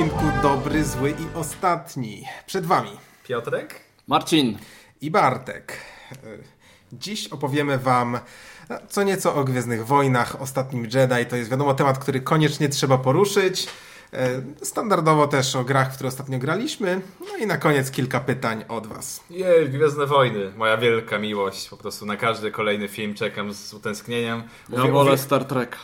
Odcinku Dobry, Zły i Ostatni. Przed Wami Piotrek, Marcin i Bartek. Dziś opowiemy Wam no, co nieco o Gwiezdnych Wojnach, Ostatnim Jedi. To jest wiadomo temat, który koniecznie trzeba poruszyć. E, Standardowo też o grach, w które ostatnio graliśmy. No i na koniec kilka pytań od Was. jej, Gwiezdne Wojny, moja wielka miłość. Po prostu na każdy kolejny film czekam z utęsknieniem. Ja wolę Star Trek.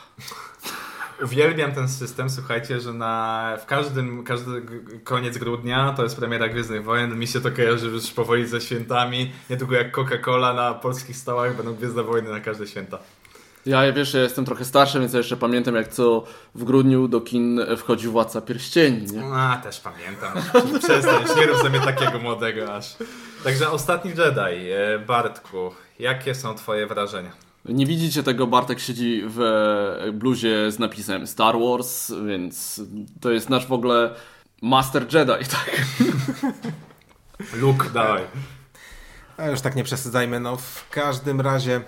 Uwielbiam ten system, słuchajcie, że na, w każdym, każdy koniec grudnia to jest premiera Gwiezdnych Wojen. Mi się to kojarzy już powoli ze świętami. Niedługo jak Coca-Cola na polskich stołach będą Gwiezdne Wojny na każde święta. Ja wiesz, ja jestem trochę starszy, więc ja jeszcze pamiętam jak co w grudniu do kin wchodzi Władca Pierścieni, nie? A, też pamiętam. Przestań, już nie rób sobie takiego młodego aż. Także Ostatni Jedi, e, Bartku, jakie są twoje wrażenia? Nie widzicie tego, Bartek siedzi w e, bluzie z napisem Star Wars, więc to jest nasz w ogóle Master Jedi, tak? Luke, dawaj. A już tak nie przesadzajmy, no w każdym razie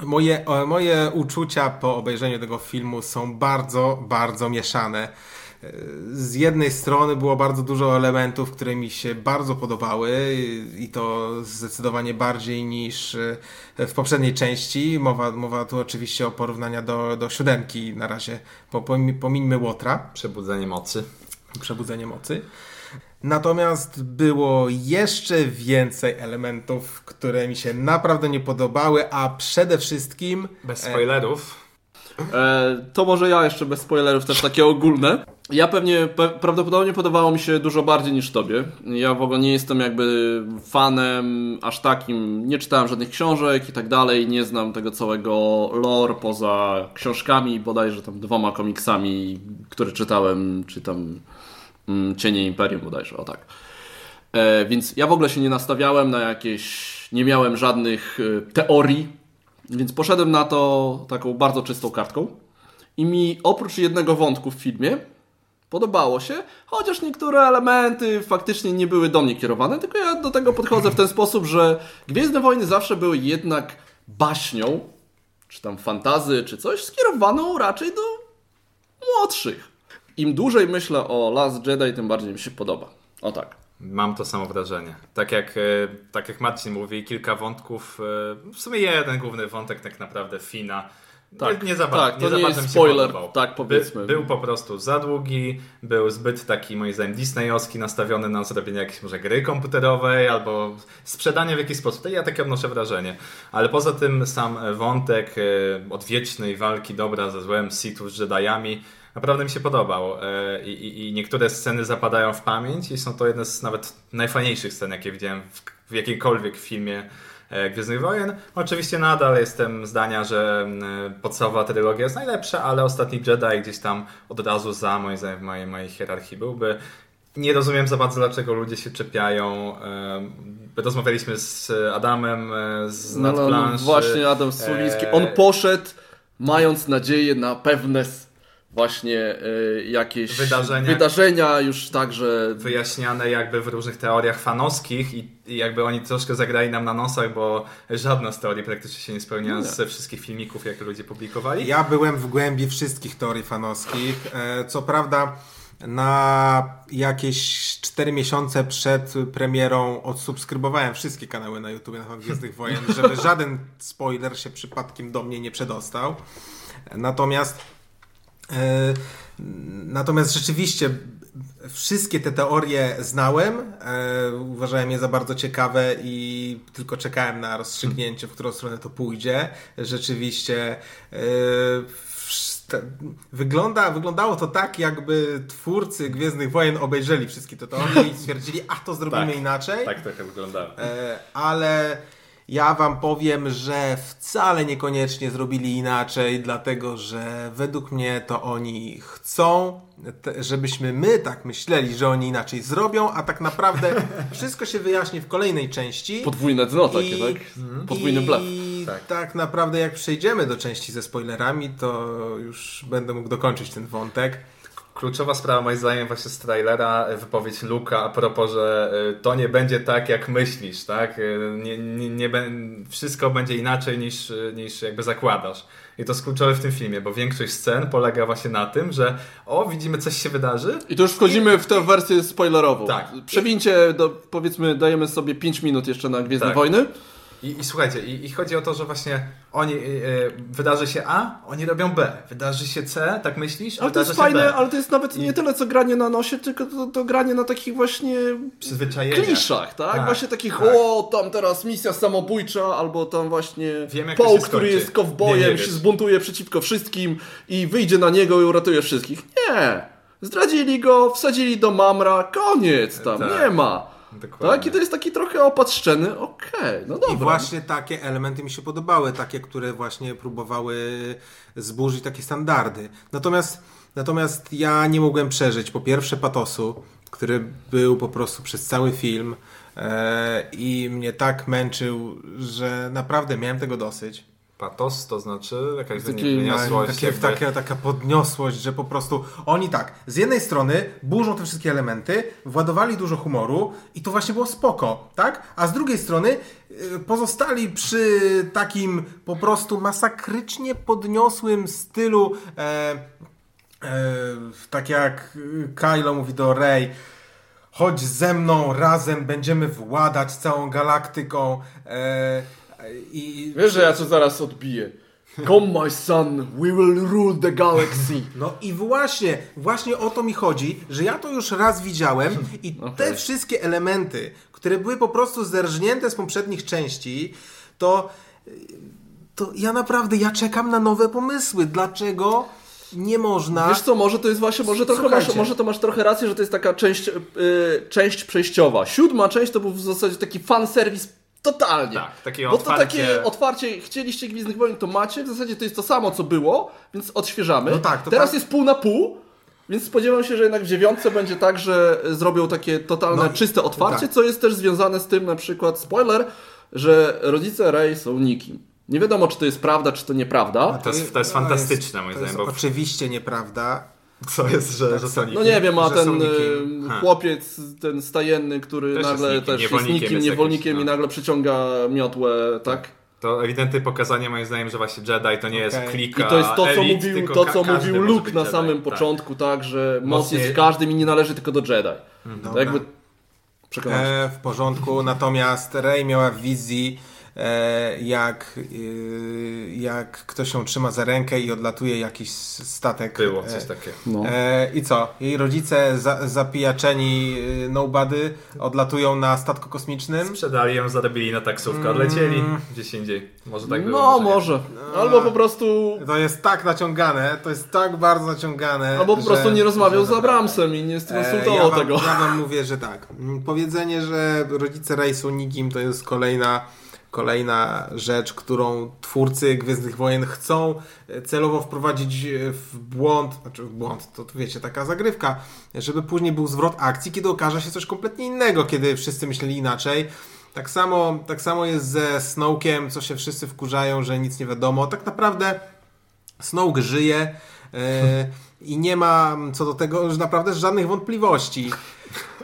moje, o, moje uczucia po obejrzeniu tego filmu są bardzo, bardzo mieszane. E, Z jednej strony było bardzo dużo elementów, które mi się bardzo podobały i to zdecydowanie bardziej niż e, w poprzedniej części. Mowa, mowa tu oczywiście o porównania do, do siódemki na razie, po, pomi- pomińmy Łotra Przebudzenie mocy. przebudzenie mocy. Natomiast było jeszcze więcej elementów, które mi się naprawdę nie podobały, a przede wszystkim Bez spoilerów. E, to może ja jeszcze bez spoilerów też takie ogólne. Ja pewnie, pe, prawdopodobnie podobało mi się dużo bardziej niż tobie. Ja w ogóle nie jestem jakby fanem aż takim, nie czytałem żadnych książek i tak dalej, nie znam tego całego lore poza książkami, bodajże tam dwoma komiksami, które czytałem, czy tam mm, Cienie Imperium bodajże, o tak. E, więc ja w ogóle się nie nastawiałem na jakieś, nie miałem żadnych e, teorii, więc poszedłem na to taką bardzo czystą kartką. I mi oprócz jednego wątku w filmie podobało się, chociaż niektóre elementy faktycznie nie były do mnie kierowane, tylko ja do tego podchodzę w ten sposób, że Gwiezdne Wojny zawsze były jednak baśnią, czy tam fantazy, czy coś, skierowaną raczej do młodszych. Im dłużej myślę o Last Jedi, tym bardziej mi się podoba. O tak. Mam to samo wrażenie. Tak jak, e, tak jak Marcin mówi, kilka wątków, e, w sumie jeden główny wątek tak naprawdę Fina. Tak, nie, nie za, tak, nie to za nie bardzo się spoiler, podobał. tak powiedzmy. By, był po prostu za długi, był zbyt taki moim zdaniem disneyowski, nastawiony na zrobienie jakiejś może gry komputerowej albo sprzedanie w jakiś sposób. To ja takie odnoszę wrażenie. Ale poza tym sam wątek e, odwiecznej walki dobra ze złem, Sithów z Jediami naprawdę mi się podobał E, I, i, i niektóre sceny zapadają w pamięć i są to jedne z nawet najfajniejszych scen, jakie widziałem w, w jakiejkolwiek filmie Gwiezdnych Wojen. Oczywiście nadal jestem zdania, że mm, podstawowa trylogia jest najlepsza, ale Ostatni Jedi gdzieś tam od razu za moim zdaniem w mojej, mojej hierarchii byłby. Nie rozumiem za bardzo, dlaczego ludzie się czepiają. E, Rozmawialiśmy z Adamem e, z No, no, no, właśnie Adam Suliński. e, On poszedł mając nadzieję na pewne właśnie e, jakieś Wydarzenia. wydarzenia już także wyjaśniane jakby w różnych teoriach fanowskich i, i jakby oni troszkę zagrali nam na nosach, bo żadna z teorii praktycznie się nie spełniała Nie. ze wszystkich filmików, jakie ludzie publikowali. ja byłem w głębi wszystkich teorii fanowskich. E, Co prawda na jakieś 4 miesiące przed premierą odsubskrybowałem wszystkie kanały na YouTube na temat Gwiezdnych Wojen, żeby żaden spoiler się przypadkiem do mnie nie przedostał. Natomiast Natomiast rzeczywiście wszystkie te teorie znałem, e, uważałem je za bardzo ciekawe i tylko czekałem na rozstrzygnięcie, w którą stronę to pójdzie. Rzeczywiście e, wygląda, wyglądało to tak, jakby twórcy Gwiezdnych Wojen obejrzeli wszystkie te teorie i stwierdzili, a to zrobimy Tak, inaczej. Tak trochę wyglądało. E, ale ja wam powiem, że wcale niekoniecznie zrobili inaczej, dlatego że według mnie to oni chcą, żebyśmy my tak myśleli, że oni inaczej zrobią, a tak naprawdę wszystko się wyjaśni w kolejnej części. podwójne dno takie, I- tak? Podwójny blef. I Tak. tak. naprawdę jak przejdziemy do części ze spoilerami, to już będę mógł dokończyć ten wątek. Kluczowa sprawa moim zdaniem właśnie z trailera, e, wypowiedź Luka a propos, że e, to nie będzie tak jak myślisz, tak? E, nie, nie, nie, wszystko będzie inaczej niż, niż jakby zakładasz. I to jest kluczowe w tym filmie, bo większość scen polega właśnie na tym, że o, widzimy coś się wydarzy. I to już wchodzimy w tę wersję spoilerową. Tak. Przewincie, do, powiedzmy, dajemy sobie 5 minut jeszcze na Gwiezdne tak. Wojny. I, I, słuchajcie, i, i, chodzi o to, że właśnie oni, yy, wydarzy się A, oni robią B. Wydarzy się C, tak myślisz? Ale to jest fajne, B. ale to jest nawet I... nie tyle co granie na nosie, tylko to, to granie na takich właśnie kliszach, tak? tak właśnie takich, tak. o, tam teraz misja samobójcza, albo tam właśnie Wiem, Paul, który jest kowbojem, się zbuntuje przeciwko wszystkim i wyjdzie na niego i uratuje wszystkich. Nie! Zdradzili go, wsadzili do mamra, koniec tam, tak. nie ma. Dokładnie. Tak? I to jest taki trochę opatrzczeny, okej, okay, no dobra. I właśnie takie elementy mi się podobały, takie, które właśnie próbowały zburzyć takie standardy. Natomiast, natomiast ja nie mogłem przeżyć po pierwsze patosu, który był po prostu przez cały film e, i mnie tak męczył, że naprawdę miałem tego dosyć. Patos to znaczy jakaś wyniosłość. Takie, jakby... taka, taka podniosłość, że po prostu oni tak, z jednej strony burzą te wszystkie elementy, władowali dużo humoru i to właśnie było spoko, tak? A z drugiej strony y, pozostali przy takim po prostu masakrycznie podniosłym stylu, e, e, tak jak Kylo mówi do Rey, chodź ze mną, razem będziemy władać całą galaktyką. E, i, Wiesz, że ja to zaraz odbiję. Come my son, we will rule the galaxy. No i właśnie, właśnie o to mi chodzi, że ja to już raz widziałem i okay. te wszystkie elementy, które były po prostu zerżnięte z poprzednich części, to, to ja naprawdę, ja czekam na nowe pomysły. Dlaczego nie można. Wiesz co, może to jest właśnie, może, trochę masz, może to masz trochę rację, że to jest taka część, yy, część przejściowa. Siódma część to był w zasadzie taki fanserwis Totalnie. Tak, takie Bo to takie otwarcie, chcieliście Gwiezdnych Wojen, to macie. W zasadzie to jest to samo, co było, więc odświeżamy. No tak, Teraz tak. jest pół na pół, więc spodziewam się, że jednak w dziewiątce będzie tak, że zrobią takie totalne, no, czyste otwarcie, tak. co jest też związane z tym, na przykład, spoiler, że rodzice Rey są nikim. Nie wiadomo, czy to jest prawda, czy to nieprawda. To jest, to jest fantastyczne, moim zdaniem. To jest oczywiście nieprawda. Co jest, że, tak, że są No nie wiem, a ten y, chłopiec, ten stajenny, który też nagle jest też jest nikim, niewolnikiem jakiś, no. i nagle przyciąga miotłę, tak? To ewidentne pokazanie moim zdaniem, że właśnie Jedi to nie okay. jest klika I to jest to, co elit, mówił, to, co mówił Luke na samym tak. początku, tak, że moc jest w każdym i nie należy tylko do Jedi. Mhm. To jakby e, W porządku, natomiast Rey miała wizji E, jak, e, jak ktoś ją trzyma za rękę i odlatuje jakiś statek. Było coś e, takiego. No. I co? Jej rodzice za, zapijaczeni nobody odlatują na statku kosmicznym. Sprzedali ją, zarobili na taksówkę, odlecieli mm. gdzieś indziej. Może tak było. No, może. Albo po prostu... To jest tak naciągane, to jest tak bardzo naciągane. Albo po że, prostu nie rozmawiał z Abramsem i nie skonsultował ja tego. Ja wam mówię, że tak. Powiedzenie, że rodzice Rey są nikim, to jest kolejna Kolejna rzecz, którą twórcy Gwiezdnych Wojen chcą e, celowo wprowadzić e, w błąd, znaczy w błąd, to, wiecie, taka zagrywka, żeby później był zwrot akcji, kiedy okaże się coś kompletnie innego, kiedy wszyscy myśleli inaczej. Tak samo, tak samo jest ze Snowkiem, co się wszyscy wkurzają, że nic nie wiadomo. Tak naprawdę Snoke żyje yy, i nie ma co do tego już naprawdę żadnych wątpliwości.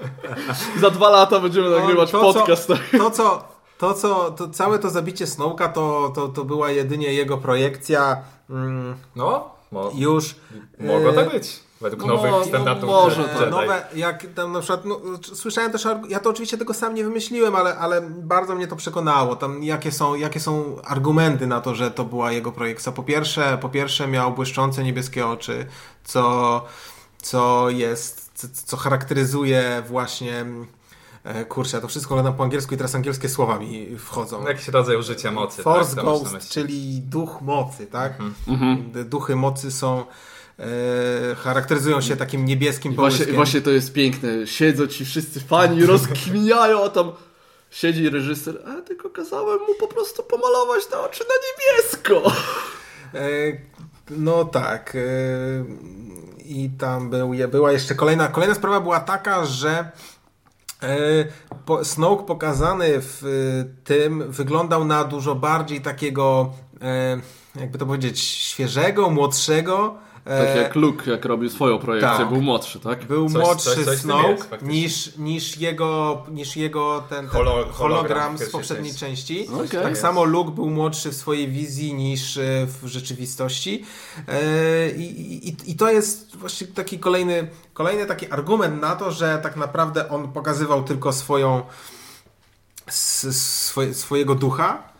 Za dwa lata będziemy nagrywać to, podcast. Co, to, co, to, co, to całe to zabicie Snowka to, to, to była jedynie jego projekcja. Mm, no, mo już. Mogło e, tak być. Według no, nowych standardów. No, może to. Nowe, jak tam na przykład, no, słyszałem też, ja to oczywiście tego sam nie wymyśliłem, ale, ale bardzo mnie to przekonało. Tam jakie są, jakie są argumenty na to, że to była jego projekcja. Po pierwsze, po pierwsze miał błyszczące niebieskie oczy, co, co jest, co, co charakteryzuje właśnie E, kurczę, to wszystko oglądam po angielsku i teraz angielskie słowa mi wchodzą. Jakiś rodzaj użycia mocy. Force tak, Ghost, czyli duch mocy, tak? Mhm. Duchy mocy są e, charakteryzują się takim niebieskim właśnie, właśnie to jest piękne. Siedzą ci wszyscy fani, rozkminiają, a tam siedzi reżyser, a tylko kazałem mu po prostu pomalować te oczy na niebiesko. E, no tak. E, I tam był, była jeszcze kolejna, kolejna sprawa była taka, że E, Snoke pokazany w e, tym wyglądał na dużo bardziej takiego, e, jakby to powiedzieć, świeżego, młodszego Tak E, jak Luke, jak robił swoją projekcję, tak. był młodszy, tak? Był Coś- młodszy coś- coś Snoke jest, niż, niż jego, niż jego ten, ten Holo- hologram z poprzedniej części. Okej. Tak Jest. samo Luke był młodszy w swojej wizji niż e, w rzeczywistości. E, I, i, I to jest właśnie taki kolejny, kolejny taki argument na to, że tak naprawdę on pokazywał tylko swoją swoje, swojego ducha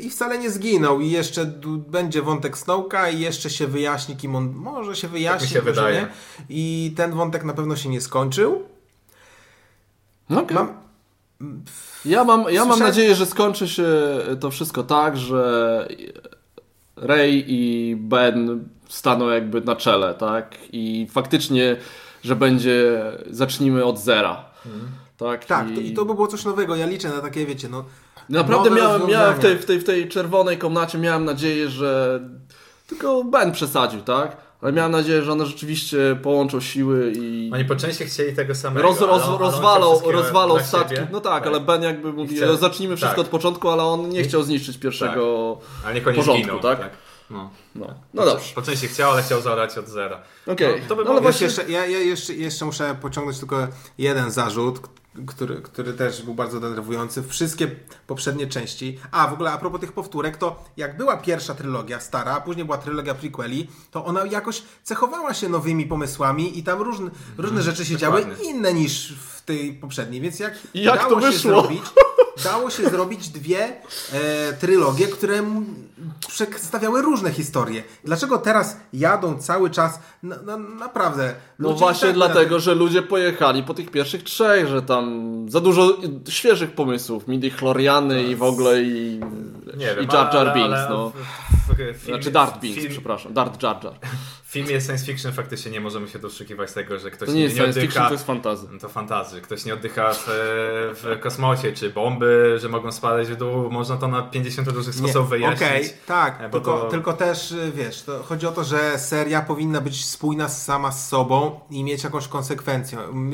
i wcale nie zginął i jeszcze będzie wątek Snowka i jeszcze się wyjaśni kim on może się wyjaśni, się może wydaje. nie. i ten wątek na pewno się nie skończył. No, okej. Mam, Ja mam, ja mam nadzieję, że skończy się to wszystko tak, że Ray i Ben staną jakby na czele, tak? I faktycznie, że będzie, zacznijmy od zera. Tak, tak, to, i to by było coś nowego. Ja liczę na takie, wiecie, no. Naprawdę nowe miałem, miałem w, tej, w, tej, w tej czerwonej komnacie miałem nadzieję, że tylko Ben przesadził, tak? Ale miałem nadzieję, że one rzeczywiście połączą siły i Oni po części chcieli tego samego. roz, ale roz, ale on wszystkiego rozwalał dla statki. siebie. No tak, ale Ben jakby mówi, chce- zacznijmy wszystko tak. od początku, ale on nie chciał zniszczyć pierwszego... Ale niech oni porządku, tak? tak? No. No, no dobrze. Po części chciał, ale chciał zaorać od zera. Okej. No, to by No, było ale właśnie- jeszcze, ja, ja jeszcze, jeszcze muszę pociągnąć tylko jeden zarzut, który, który też był bardzo denerwujący. Wszystkie poprzednie części. A w ogóle a propos tych powtórek, to jak była pierwsza trylogia stara, a później była trylogia prequeli, to ona jakoś cechowała się nowymi pomysłami i tam różne, różne rzeczy się działy dokładnie. inne niż w tej poprzedniej. Więc jak, Jak dało się zrobić, dało się zrobić dwie e, trylogie, które przedstawiały różne historie. Dlaczego teraz jadą cały czas? Na, na, naprawdę. No właśnie tak dlatego, że ludzie pojechali po tych pierwszych trzech, że tam za dużo świeżych pomysłów, midi chloriany i w ogóle i, Nie wiem, i Jar Jar ale- Binks, ale no. w- w- w Znaczy Dart Binks, film- przepraszam, Dart Jar Jar. W filmie science fiction faktycznie nie możemy się doszukiwać tego, że ktoś To nie jest science oddycha. fiction, to jest fantazy. No To fantazy. Ktoś nie oddycha w, w kosmosie, czy bomby, że mogą spadać w dół. Można to na 50 różnych sposobów wyjaśnić. Okej, tak, E, tylko, to- tylko też y, wiesz, to chodzi o to, że seria powinna być spójna sama z sobą i mieć jakąś konsekwencję. M-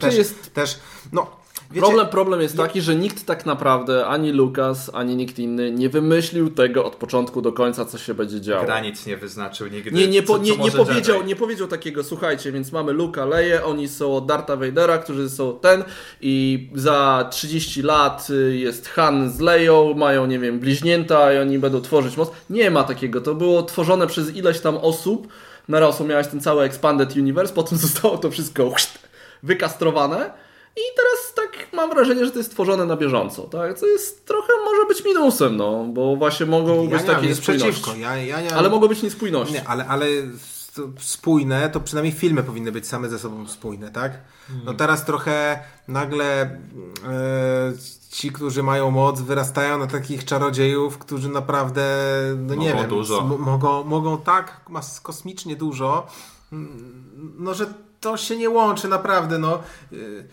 Też, jest- też no, wiecie, Problem, problem jest taki, że nikt tak naprawdę, ani Lucas, ani nikt inny, nie wymyślił tego od początku do końca, co się będzie działo. Granic nie wyznaczył nigdy. Nie, nie, po, co- co nie, nie, powiedział, Jedi. nie powiedział takiego, słuchajcie, więc mamy Luka, Leję, oni są od Darta Vadera, którzy są ten i za 30 lat y, jest Han z Leją, mają, nie wiem, bliźnięta i oni będą tworzyć moc. Nie ma takiego, to było tworzone przez ileś tam osób, narosło, miałeś ten cały Expanded Universe, potem zostało to wszystko wykastrowane i teraz tak mam wrażenie, że to jest tworzone na bieżąco, tak? Co jest trochę może być minusem, no, bo właśnie mogą ja być takie niespójności. przeciwko. Ja, ja nie mam- Ale mogą być niespójności. Nie, ale, ale spójne, to przynajmniej filmy powinny być same ze sobą spójne, tak? No teraz trochę nagle e, ci, którzy mają moc, wyrastają na takich czarodziejów, którzy naprawdę, no nie Mogą wiem, dużo. mogą, mogą tak kosmicznie dużo, mm, no że to się nie łączy naprawdę, no. Y,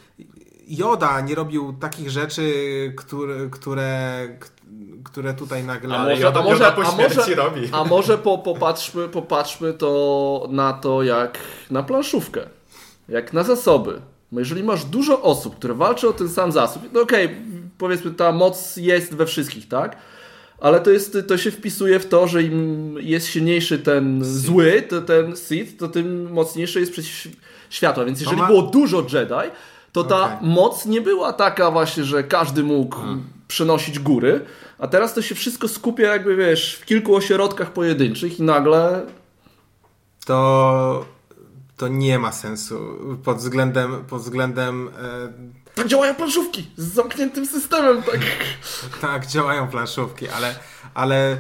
Joda nie robił takich rzeczy, które, które, które tutaj nagle... A może, Joda- a może, po a może, śmierci robi. a może po, popatrzmy, popatrzmy to na to jak na planszówkę, jak na zasoby. Bo jeżeli masz dużo osób, które walczą o ten sam zasób, no okej, powiedzmy ta moc jest we wszystkich, tak? Ale to, jest, to się wpisuje w to, że im jest silniejszy ten zły, to ten Sith, to tym mocniejszy jest przeciw światła. Więc jeżeli ma- było dużo Jedi, to ta Okej. moc nie była taka właśnie, że każdy mógł przynosić góry, a teraz to się wszystko skupia jakby, wiesz, w kilku ośrodkach pojedynczych i nagle to, to nie ma sensu pod względem, pod względem e, tak działają planszówki z zamkniętym systemem, tak. tak działają planszówki, ale, ale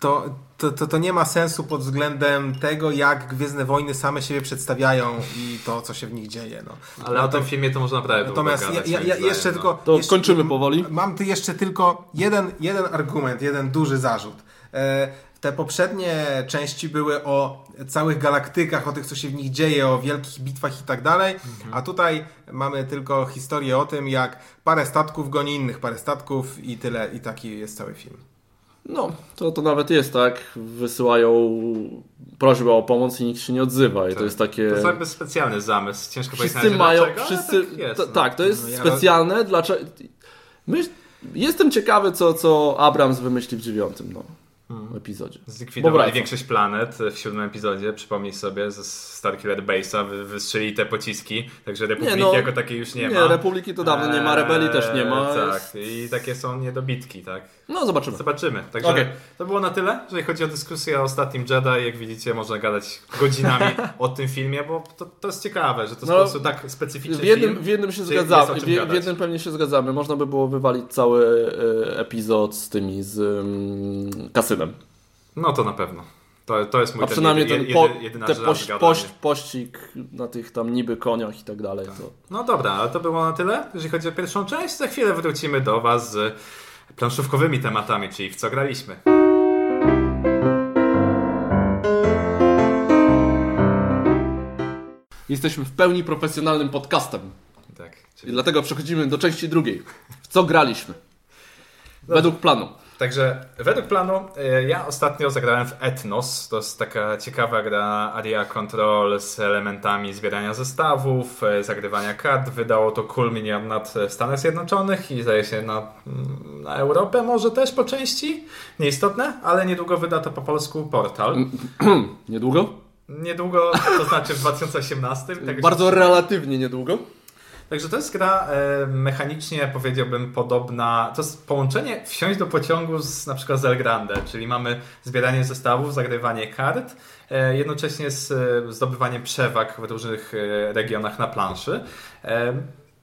to, to, to, to nie ma sensu pod względem tego, jak Gwiezdne Wojny same siebie przedstawiają i to, co się w nich dzieje. No. Ale o tym filmie to można naprawdę Natomiast ja, gadać, ja, ja zdaniem, jeszcze no. tylko... To jeszcze, kończymy powoli. Mam tu jeszcze tylko jeden, jeden argument, jeden duży zarzut. E, te poprzednie części były o całych galaktykach, o tych, co się w nich dzieje, o wielkich bitwach i tak dalej, a tutaj mamy tylko historię o tym, jak parę statków goni innych parę statków i tyle, i taki jest cały film. No, to, to nawet jest tak, wysyłają prośbę o pomoc i nikt się nie odzywa i to jest takie... To jest jakby specjalny zamysł. Ciężko powiedzieć Wszyscy razie mają, dlaczego, wszyscy, tak jest, to, no. tak, to jest No ja- specjalne, dlaczego... My, jestem ciekawy, co, co Abrams wymyśli w dziewiątym, no. Epizodzie. Zlikwidowali większość planet w siódmym epizodzie, przypomnij sobie, ze Starkiller Base'a wy, wystrzeli te pociski, także Republiki Nie, no, jako takiej już nie, nie, ma. Republiki to dawno nie ma, Rebelii też nie ma. Eee, Tak, Jest- i takie są niedobitki, tak. No zobaczymy. Zobaczymy. Także Okej. to było na tyle, jeżeli chodzi o dyskusję o ostatnim Jedi. Jak widzicie, można gadać godzinami o tym filmie, bo to, to jest ciekawe, że to No, po prostu tak specyficzny W jednym, film. w jednym się zgadzamy, w, w jednym pewnie się zgadzamy. Można by było wywalić cały e, epizod z tymi, z mm, kasynem. No to na pewno. To, to jest mój A przynajmniej jedy, ten jedy, po, jedyna te rzecz poś, poś, pościg na tych tam niby koniach i tak dalej. To... No dobra, ale to było na tyle, jeżeli chodzi o pierwszą część. Za chwilę wrócimy do Was z planszówkowymi tematami, czyli w co graliśmy. Jesteśmy w pełni profesjonalnym podcastem. Tak. I Czyli... dlatego przechodzimy do części drugiej. W co graliśmy? Według planu. Także według planu e, ja ostatnio zagrałem w Etnos. To jest taka ciekawa gra Area Control z elementami zbierania zestawów, e, zagrywania kart. Wydało to Culminion nad Stanach Zjednoczonych i zdaje się na, mm, na Europę może też po części. Nieistotne, ale niedługo wyda to po polsku Portal. Niedługo? Niedługo, to znaczy w 2018. Także Bardzo relatywnie niedługo. Także to jest gra e, mechanicznie, powiedziałbym, podobna. To jest połączenie wsiąść do pociągu z na przykład z El Grande, czyli mamy zbieranie zestawów, zagrywanie kart, e, jednocześnie z e, zdobywaniem przewag w różnych regionach na planszy.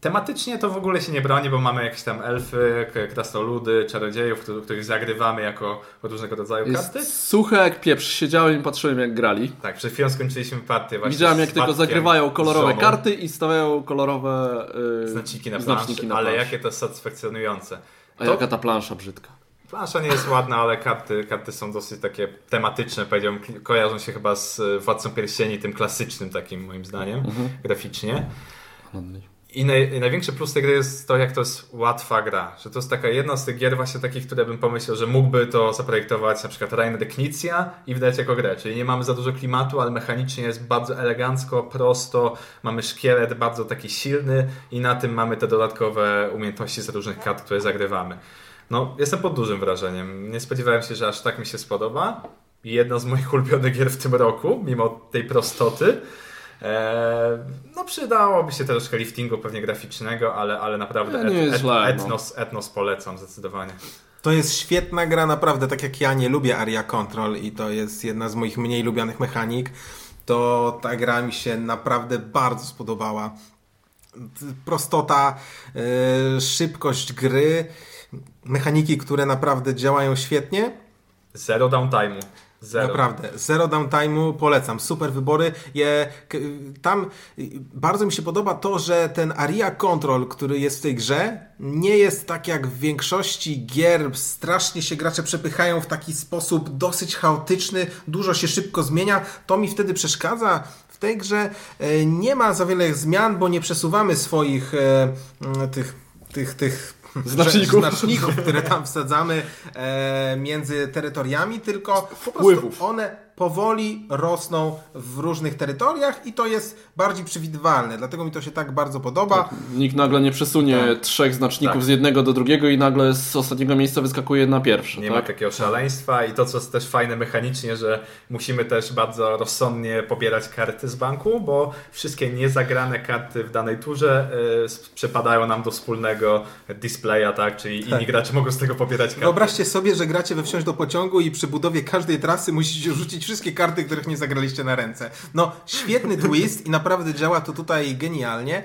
Tematycznie to w ogóle się nie broni, bo mamy jakieś tam elfy, krasnoludy, czarodziejów, których, zagrywamy jako różnego rodzaju karty. Jest suche jak pieprz. Siedziałem i patrzyłem jak grali. Tak, przed chwilą skończyliśmy partię właśnie Widziałem jak tylko zagrywają kolorowe karty i stawiają kolorowe yy, Znaczniki na planszy, znaczniki na ale planszy. jakie to satysfakcjonujące. A To- jaka ta plansza brzydka. Plansza nie jest ładna, ale karty, karty są dosyć takie tematyczne, powiedziałbym, kojarzą się chyba z e, Władcą Pierścieni, tym klasycznym takim moim zdaniem, Mhm. graficznie. I naj, największy plus tej gry jest to, jak to jest łatwa gra. Że to jest taka jedna z tych gier właśnie takich, które bym pomyślał, że mógłby to zaprojektować na przykład Rainer Knizia i wydać jako grę. Czyli nie mamy za dużo klimatu, ale mechanicznie jest bardzo elegancko, prosto. Mamy szkielet bardzo taki silny i na tym mamy te dodatkowe umiejętności z różnych kart, które zagrywamy. No, jestem pod dużym wrażeniem. Nie spodziewałem się, że aż tak mi się spodoba. Jedna z moich ulubionych gier w tym roku, mimo tej prostoty. Eee, no przydałoby się troszkę liftingu pewnie graficznego, ale, ale naprawdę nie jest źle, no. etnos, etnos polecam zdecydowanie. To jest świetna gra, naprawdę. Tak jak ja nie lubię Aria Control i to jest jedna z moich mniej lubianych mechanik, to ta gra mi się naprawdę bardzo spodobała. Prostota, yy, szybkość gry, mechaniki, które naprawdę działają świetnie. Zero downtime'u. Zero. Naprawdę, zero downtime'u polecam, super wybory. Je, tam y, bardzo mi się podoba to, że ten Aria Control, który jest w tej grze, nie jest tak jak w większości gier, strasznie się gracze przepychają w taki sposób dosyć chaotyczny, dużo się szybko zmienia. To mi wtedy przeszkadza. W tej grze e, nie ma za wiele zmian, bo nie przesuwamy swoich e, tych, tych, tych Znaczników. znaczników, które tam wsadzamy e, między terytoriami, tylko po prostu Wpływów. one powoli rosną w różnych terytoriach i to jest bardziej przewidywalne. Dlatego mi to się tak bardzo podoba. Nikt nagle nie przesunie trzech znaczników Tak. z jednego do drugiego i nagle z ostatniego miejsca wyskakuje na pierwsze. Nie tak? ma takiego szaleństwa i to, co jest też fajne mechanicznie, że musimy też bardzo rozsądnie pobierać karty z banku, bo wszystkie niezagrane karty w danej turze y, przepadają nam do wspólnego displaya, tak? Czyli inni gracze mogą z tego pobierać karty. Wyobraźcie sobie, że gracie we wsiąść do pociągu i przy budowie każdej trasy musicie rzucić wszystkie karty, których nie zagraliście na ręce. No, świetny twist i naprawdę działa to tutaj genialnie.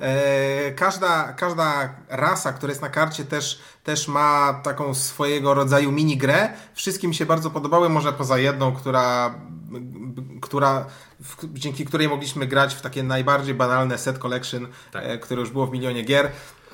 E, każda, każda rasa, która jest na karcie też, też ma taką swojego rodzaju mini grę. Wszystkim się bardzo podobały, może poza jedną, która, która w, dzięki której mogliśmy grać w takie najbardziej banalne set collection, Tak. e, które już było w milionie gier.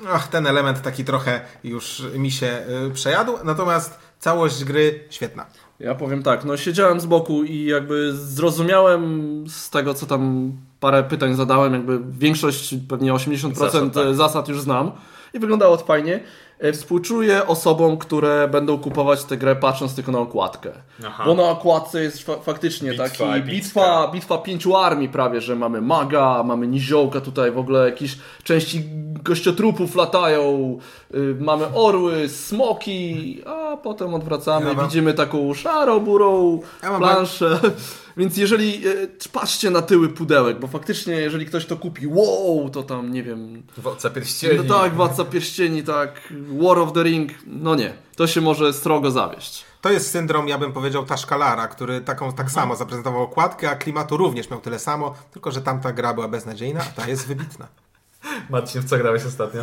Ach, ten element taki trochę już mi się y, przejadł, natomiast całość gry świetna. Ja powiem tak, no siedziałem z boku i jakby zrozumiałem z tego, co tam parę pytań zadałem, jakby większość, pewnie 80% Zasad, tak. zasad już znam i wyglądało to fajnie. E, Współczuję osobom, które będą kupować tę grę patrząc tylko na okładkę. Aha. Bo na okładce jest fa faktycznie Bitwa taki bitwa, bitwa pięciu armii prawie, że mamy maga, mamy niziołka tutaj, w ogóle jakieś części gościotrupów latają, y, mamy orły, smoki, a a potem odwracamy Ja widzimy taką szaro-burą Ja mam planszę. Więc jeżeli e, patrzcie na tyły pudełek, bo faktycznie jeżeli ktoś to kupi, wow, to tam nie wiem, Władca pierścieni. no tak, Władca Pierścieni, tak, War of the Ring, no nie, to się może strogo zawieść. To jest syndrom, ja bym powiedział, Taszkalara, który taką tak samo zaprezentował okładkę, a klimatu również miał tyle samo, tylko że tamta gra była beznadziejna, a ta jest wybitna. Marcin, w co grałeś ostatnio?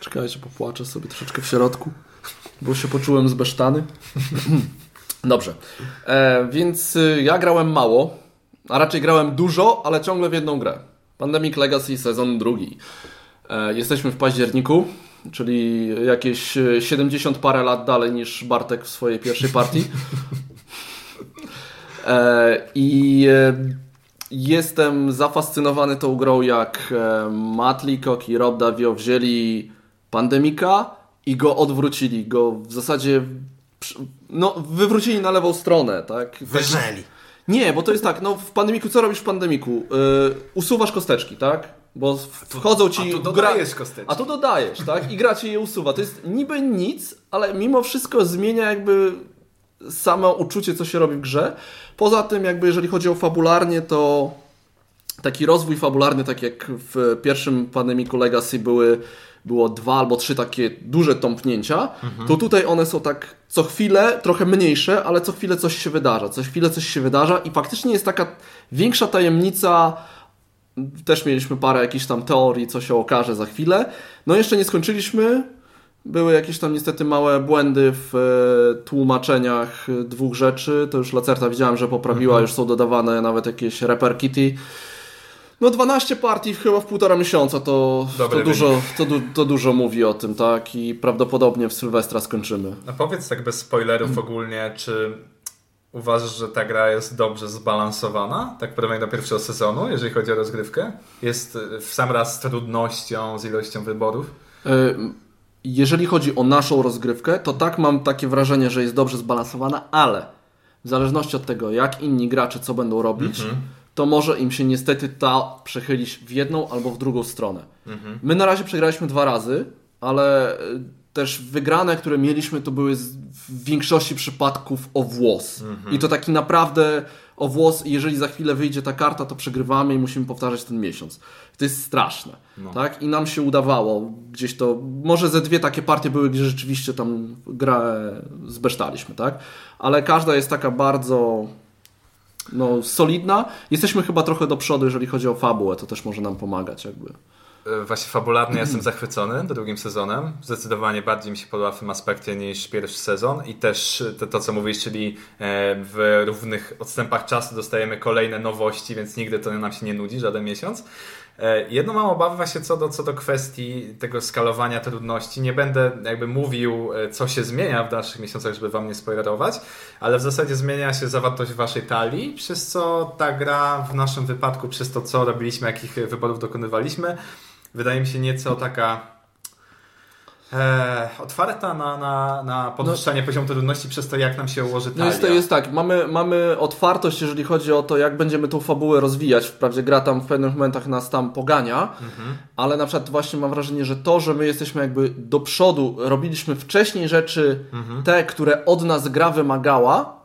Czekajcie, popłaczę sobie troszeczkę w środku, bo się poczułem zbesztany. Dobrze, e, więc y, ja grałem mało, a raczej grałem dużo, ale ciągle w jedną grę. Pandemic Legacy sezon drugi. E, jesteśmy w październiku, czyli jakieś e, 70 parę lat dalej niż Bartek w swojej pierwszej partii. E, I e, jestem zafascynowany tą grą, jak e, Matt Leacock i Rob Davio wzięli Pandemika i go odwrócili. Go w zasadzie no, wywrócili na lewą stronę, tak? Wyżeli. Nie, bo to jest tak, no w pandemiku, co robisz w pandemiku? Yy, usuwasz kosteczki, tak? Bo wchodzą ci... a tu gra- dodajesz kosteczki. A tu dodajesz, tak? I gra ci je usuwa. To jest niby nic, ale mimo wszystko zmienia jakby samo uczucie, co się robi w grze. Poza tym, jakby jeżeli chodzi o fabularnie, to taki rozwój fabularny, tak jak w pierwszym Pandemiku Legacy były, było dwa albo trzy takie duże tąpnięcia, to tutaj one są tak co chwilę, trochę mniejsze, ale co chwilę coś się wydarza, co chwilę coś się wydarza i faktycznie jest taka większa tajemnica, też mieliśmy parę jakichś tam teorii, co się okaże za chwilę. No jeszcze nie skończyliśmy, były jakieś tam niestety małe błędy w e, tłumaczeniach e, dwóch rzeczy. To już Lacerta widziałem, że poprawiła, już są dodawane nawet jakieś repair kitty. No 12 partii chyba w półtora miesiąca to, to, dużo, to, to dużo mówi o tym, tak? I prawdopodobnie w Sylwestra skończymy. No powiedz tak bez spoilerów ogólnie, czy uważasz, że ta gra jest dobrze zbalansowana, tak w porównaniu do pierwszego sezonu, jeżeli chodzi o rozgrywkę? Jest y, w sam raz z trudnością, z ilością wyborów? E, Jeżeli chodzi o naszą rozgrywkę, to tak mam takie wrażenie, że jest dobrze zbalansowana, ale w zależności od tego, jak inni gracze co będą robić, to może im się niestety ta przechylić w jedną albo w drugą stronę. My na razie przegraliśmy dwa razy, ale e, też wygrane, które mieliśmy, to były w większości przypadków o włos. I to taki naprawdę o włos. Jeżeli za chwilę wyjdzie ta karta, to przegrywamy i musimy powtarzać ten miesiąc. To jest straszne. Tak? I nam się udawało gdzieś to. Może ze dwie takie partie były, gdzie rzeczywiście tam grę zbesztaliśmy, tak? Ale każda jest taka bardzo no, solidna. Jesteśmy chyba trochę do przodu, jeżeli chodzi o fabułę, to też może nam pomagać jakby. Y, Właśnie fabularnie jestem zachwycony drugim sezonem. Zdecydowanie bardziej mi się podoba w tym aspekcie niż pierwszy sezon i też to, to co mówisz, czyli e, w równych odstępach czasu dostajemy kolejne nowości, więc nigdy to nam się nie nudzi, żaden miesiąc. E, Jedno mam obawy właśnie co do, co do kwestii tego skalowania trudności. Nie będę jakby mówił, e, co się zmienia w dalszych miesiącach, żeby wam nie spoilerować, ale w zasadzie zmienia się zawartość waszej talii, przez co ta gra w naszym wypadku, przez to co robiliśmy, jakich wyborów dokonywaliśmy, wydaje mi się nieco taka e, otwarta na, na, na podwyższanie poziomu trudności przez to, jak nam się ułoży talia. No jest, to jest tak, mamy, mamy otwartość, jeżeli chodzi o to, jak będziemy tą fabułę rozwijać. Wprawdzie gra tam w pewnych momentach nas tam pogania, ale na przykład właśnie mam wrażenie, że to, że my jesteśmy jakby do przodu, robiliśmy wcześniej rzeczy, te, które od nas gra wymagała,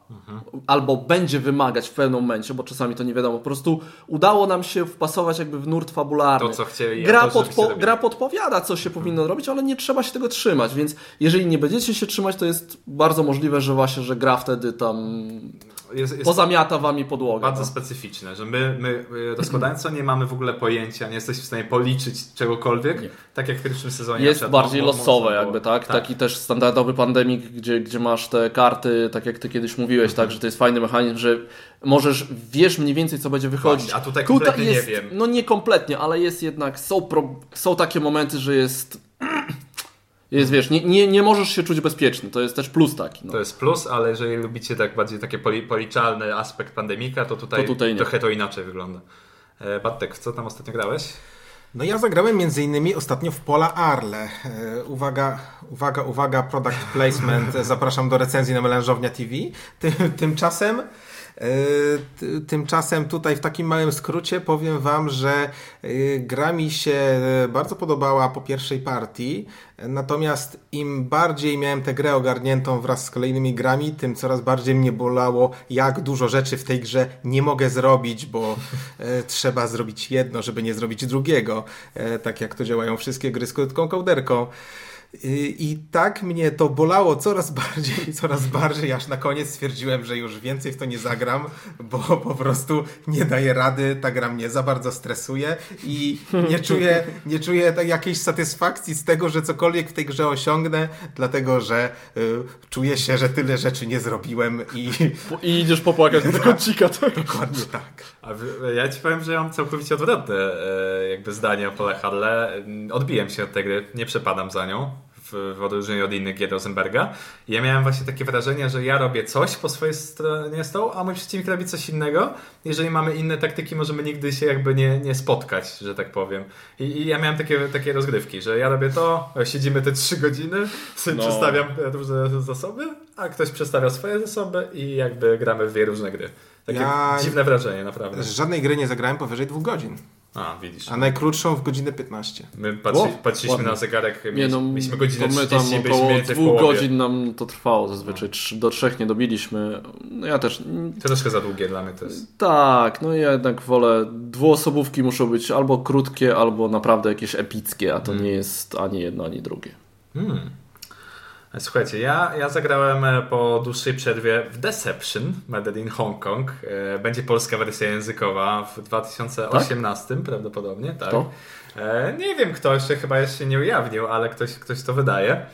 albo będzie wymagać w pewnym momencie, bo czasami to nie wiadomo. Po prostu udało nam się wpasować jakby w nurt fabularny. To, co chcieli, gra, to, podpo- gra podpowiada, co się powinno robić, ale nie trzeba się tego trzymać, więc jeżeli nie będziecie się trzymać, to jest bardzo możliwe, że właśnie, że gra wtedy tam jest, jest pozamiata wami podłogę. bardzo no. specyficzne, że my, my y, rozkładając to nie mamy w ogóle pojęcia, nie jesteśmy w stanie policzyć czegokolwiek, Nie. tak jak w pierwszym sezonie. Jest bardziej mo- losowe jakby, było. tak? Taki też standardowy pandemik, gdzie, gdzie masz te karty, tak jak ty kiedyś mówiłeś, Mhm. tak, że to jest fajny mechanizm, że możesz, wiesz mniej więcej, co będzie wychodzić. Właśnie, a tutaj kompletnie nie jest, wiem. No nie kompletnie, ale jest jednak, są, pro, są takie momenty, że jest, jest wiesz, nie, nie, nie możesz się czuć bezpieczny, to jest też plus taki. No. To jest plus, ale jeżeli lubicie tak bardziej taki poli, policzalny aspekt pandemika, to tutaj, To tutaj trochę to inaczej wygląda. E, Bartek, w co tam ostatnio grałeś? No ja zagrałem między innymi ostatnio w Pola Arle. E, Uwaga, uwaga, uwaga, product placement. Zapraszam do recenzji na melanżownia TV. Ty, tymczasem Tymczasem tutaj w takim małym skrócie powiem wam, że gra mi się bardzo podobała po pierwszej partii, natomiast im bardziej miałem tę grę ogarniętą wraz z kolejnymi grami, tym coraz bardziej mnie bolało, jak dużo rzeczy w tej grze nie mogę zrobić, bo trzeba zrobić jedno, żeby nie zrobić drugiego, tak jak to działają wszystkie gry z krótką kołderką. I tak mnie to bolało coraz bardziej i coraz bardziej, aż na koniec stwierdziłem, że już więcej w to nie zagram, bo po prostu nie daję rady, ta gra mnie za bardzo stresuje i nie czuję, nie czuję tak jakiejś satysfakcji z tego, że cokolwiek w tej grze osiągnę, dlatego że y, czuję się, że tyle rzeczy nie zrobiłem i... I idziesz popłakać do kącika, tak? Dokładnie tak. A ja ci powiem, że ja mam całkowicie odwrotne e, jakby zdanie o Pole Hadle. Odbiłem się od tej gry, nie przepadam za nią w, w odróżnieniu od innych gier Rosenberga. I ja miałem właśnie takie wrażenie, że ja robię coś po swojej stronie stołu, a mój przeciwnik robi coś innego. Jeżeli mamy inne taktyki, możemy nigdy się jakby nie, nie spotkać, że tak powiem. I, i ja miałem takie, takie rozgrywki, że ja robię to, siedzimy te trzy godziny, sobie no. przestawiam różne zasoby, a ktoś przestawia swoje zasoby i jakby gramy w dwie różne gry. Takie ja dziwne wrażenie, naprawdę. Żadnej gry nie zagrałem powyżej dwóch godzin. A, widzisz. A najkrótszą w godzinę 15. My patrzy, o, patrzyliśmy ładnie. na zegarek, nie, no, mieliśmy godzinę my tam około dwóch godzin nam to trwało zazwyczaj, no. do trzech nie dobiliśmy. No ja też... To troszkę za długie dla mnie to jest. Tak, no ja jednak wolę, dwuosobówki muszą być albo krótkie, albo naprawdę jakieś epickie, a to hmm. nie jest ani jedno, ani drugie. Hmm. Słuchajcie, ja, ja zagrałem e, po dłuższej przerwie w Deception Made in Hong Kong. E, będzie polska wersja językowa w 2018 tak? prawdopodobnie. Tak. Kto? E, nie wiem kto jeszcze, chyba jeszcze nie ujawnił, ale ktoś, ktoś to wydaje.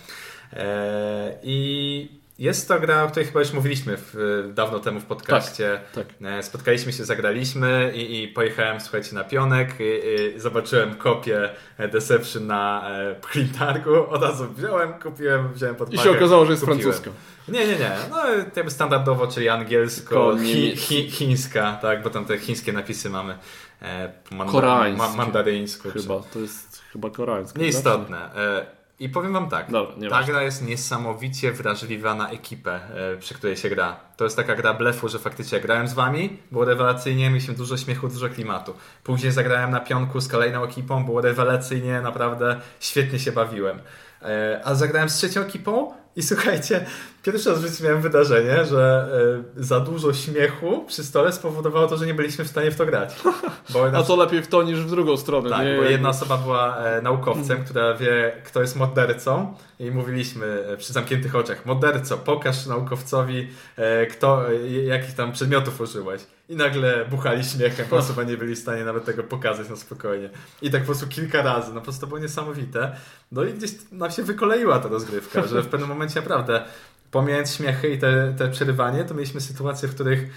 I jest to gra, o której chyba już mówiliśmy w, dawno temu w podcaście. Tak, tak. E, spotkaliśmy się, zagraliśmy i, i pojechałem, słuchajcie, na pionek. I, i zobaczyłem kopię Deception na e, Printargu. Od razu wziąłem, kupiłem, wziąłem pod I się okazało, że jest francuska. Nie, nie, nie. No, jakby standardowo, czyli angielsko, chi, chi, chińska, tak, bo tam te chińskie napisy mamy. E, manda, ma, mandaryńsko. Chyba, to jest chyba koreańskie. Nieistotne. E, i powiem wam tak, Dobra, ta gra jest niesamowicie wrażliwa na ekipę, e, przy której się gra. To jest taka gra blefu, że faktycznie grałem z wami, było rewelacyjnie, mieliśmy dużo śmiechu, dużo klimatu. Później zagrałem na pionku z kolejną ekipą, było rewelacyjnie, naprawdę świetnie się bawiłem. E, a zagrałem z trzecią ekipą i słuchajcie, pierwszy raz w życiu miałem wydarzenie, że y, za dużo śmiechu przy stole spowodowało to, że nie byliśmy w stanie w to grać. A to lepiej w to niż w drugą stronę. Tak, nie? bo jedna osoba była e, naukowcem, która wie, kto jest mordercą i mówiliśmy e, przy zamkniętych oczach, morderco, pokaż naukowcowi, e, kto, e, jakich tam przedmiotów użyłeś. I nagle buchali śmiechem, po prostu nie byli w stanie nawet tego pokazać na spokojnie. I tak po prostu kilka razy, no po prostu było niesamowite. No i gdzieś nam się wykoleiła ta rozgrywka, że w pewnym momencie naprawdę pomijając śmiechy i te, te przerywanie, to mieliśmy sytuacje, w których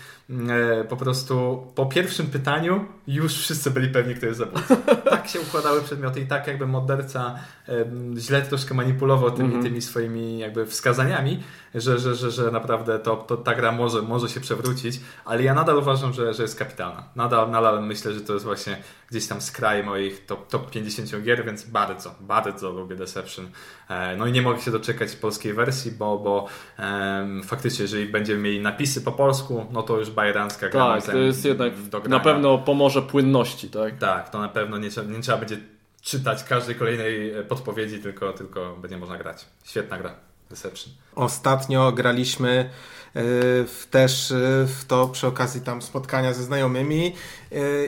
po prostu po pierwszym pytaniu już wszyscy byli pewni, kto jest zabójcą. tak się układały przedmioty i tak jakby morderca e, źle troszkę manipulował tymi, mm -hmm. tymi swoimi jakby wskazaniami, że, że, że, że naprawdę to, to ta gra może, może się przewrócić, ale ja nadal uważam, że, że jest kapitalna. Nadal, nadal myślę, że to jest właśnie gdzieś tam skraj moich top, top 50 gier, więc bardzo, bardzo lubię Deception. E, no i nie mogę się doczekać polskiej wersji, bo, bo um, faktycznie, jeżeli będziemy mieli napisy po polsku, no to już bajerancka gra. Tak, to jest jednak na pewno pomoże płynności, tak? Tak, to na pewno nie trzeba, nie trzeba będzie czytać każdej kolejnej podpowiedzi, tylko, tylko będzie można grać. Świetna gra. Deception. Ostatnio graliśmy w, też w to przy okazji tam spotkania ze znajomymi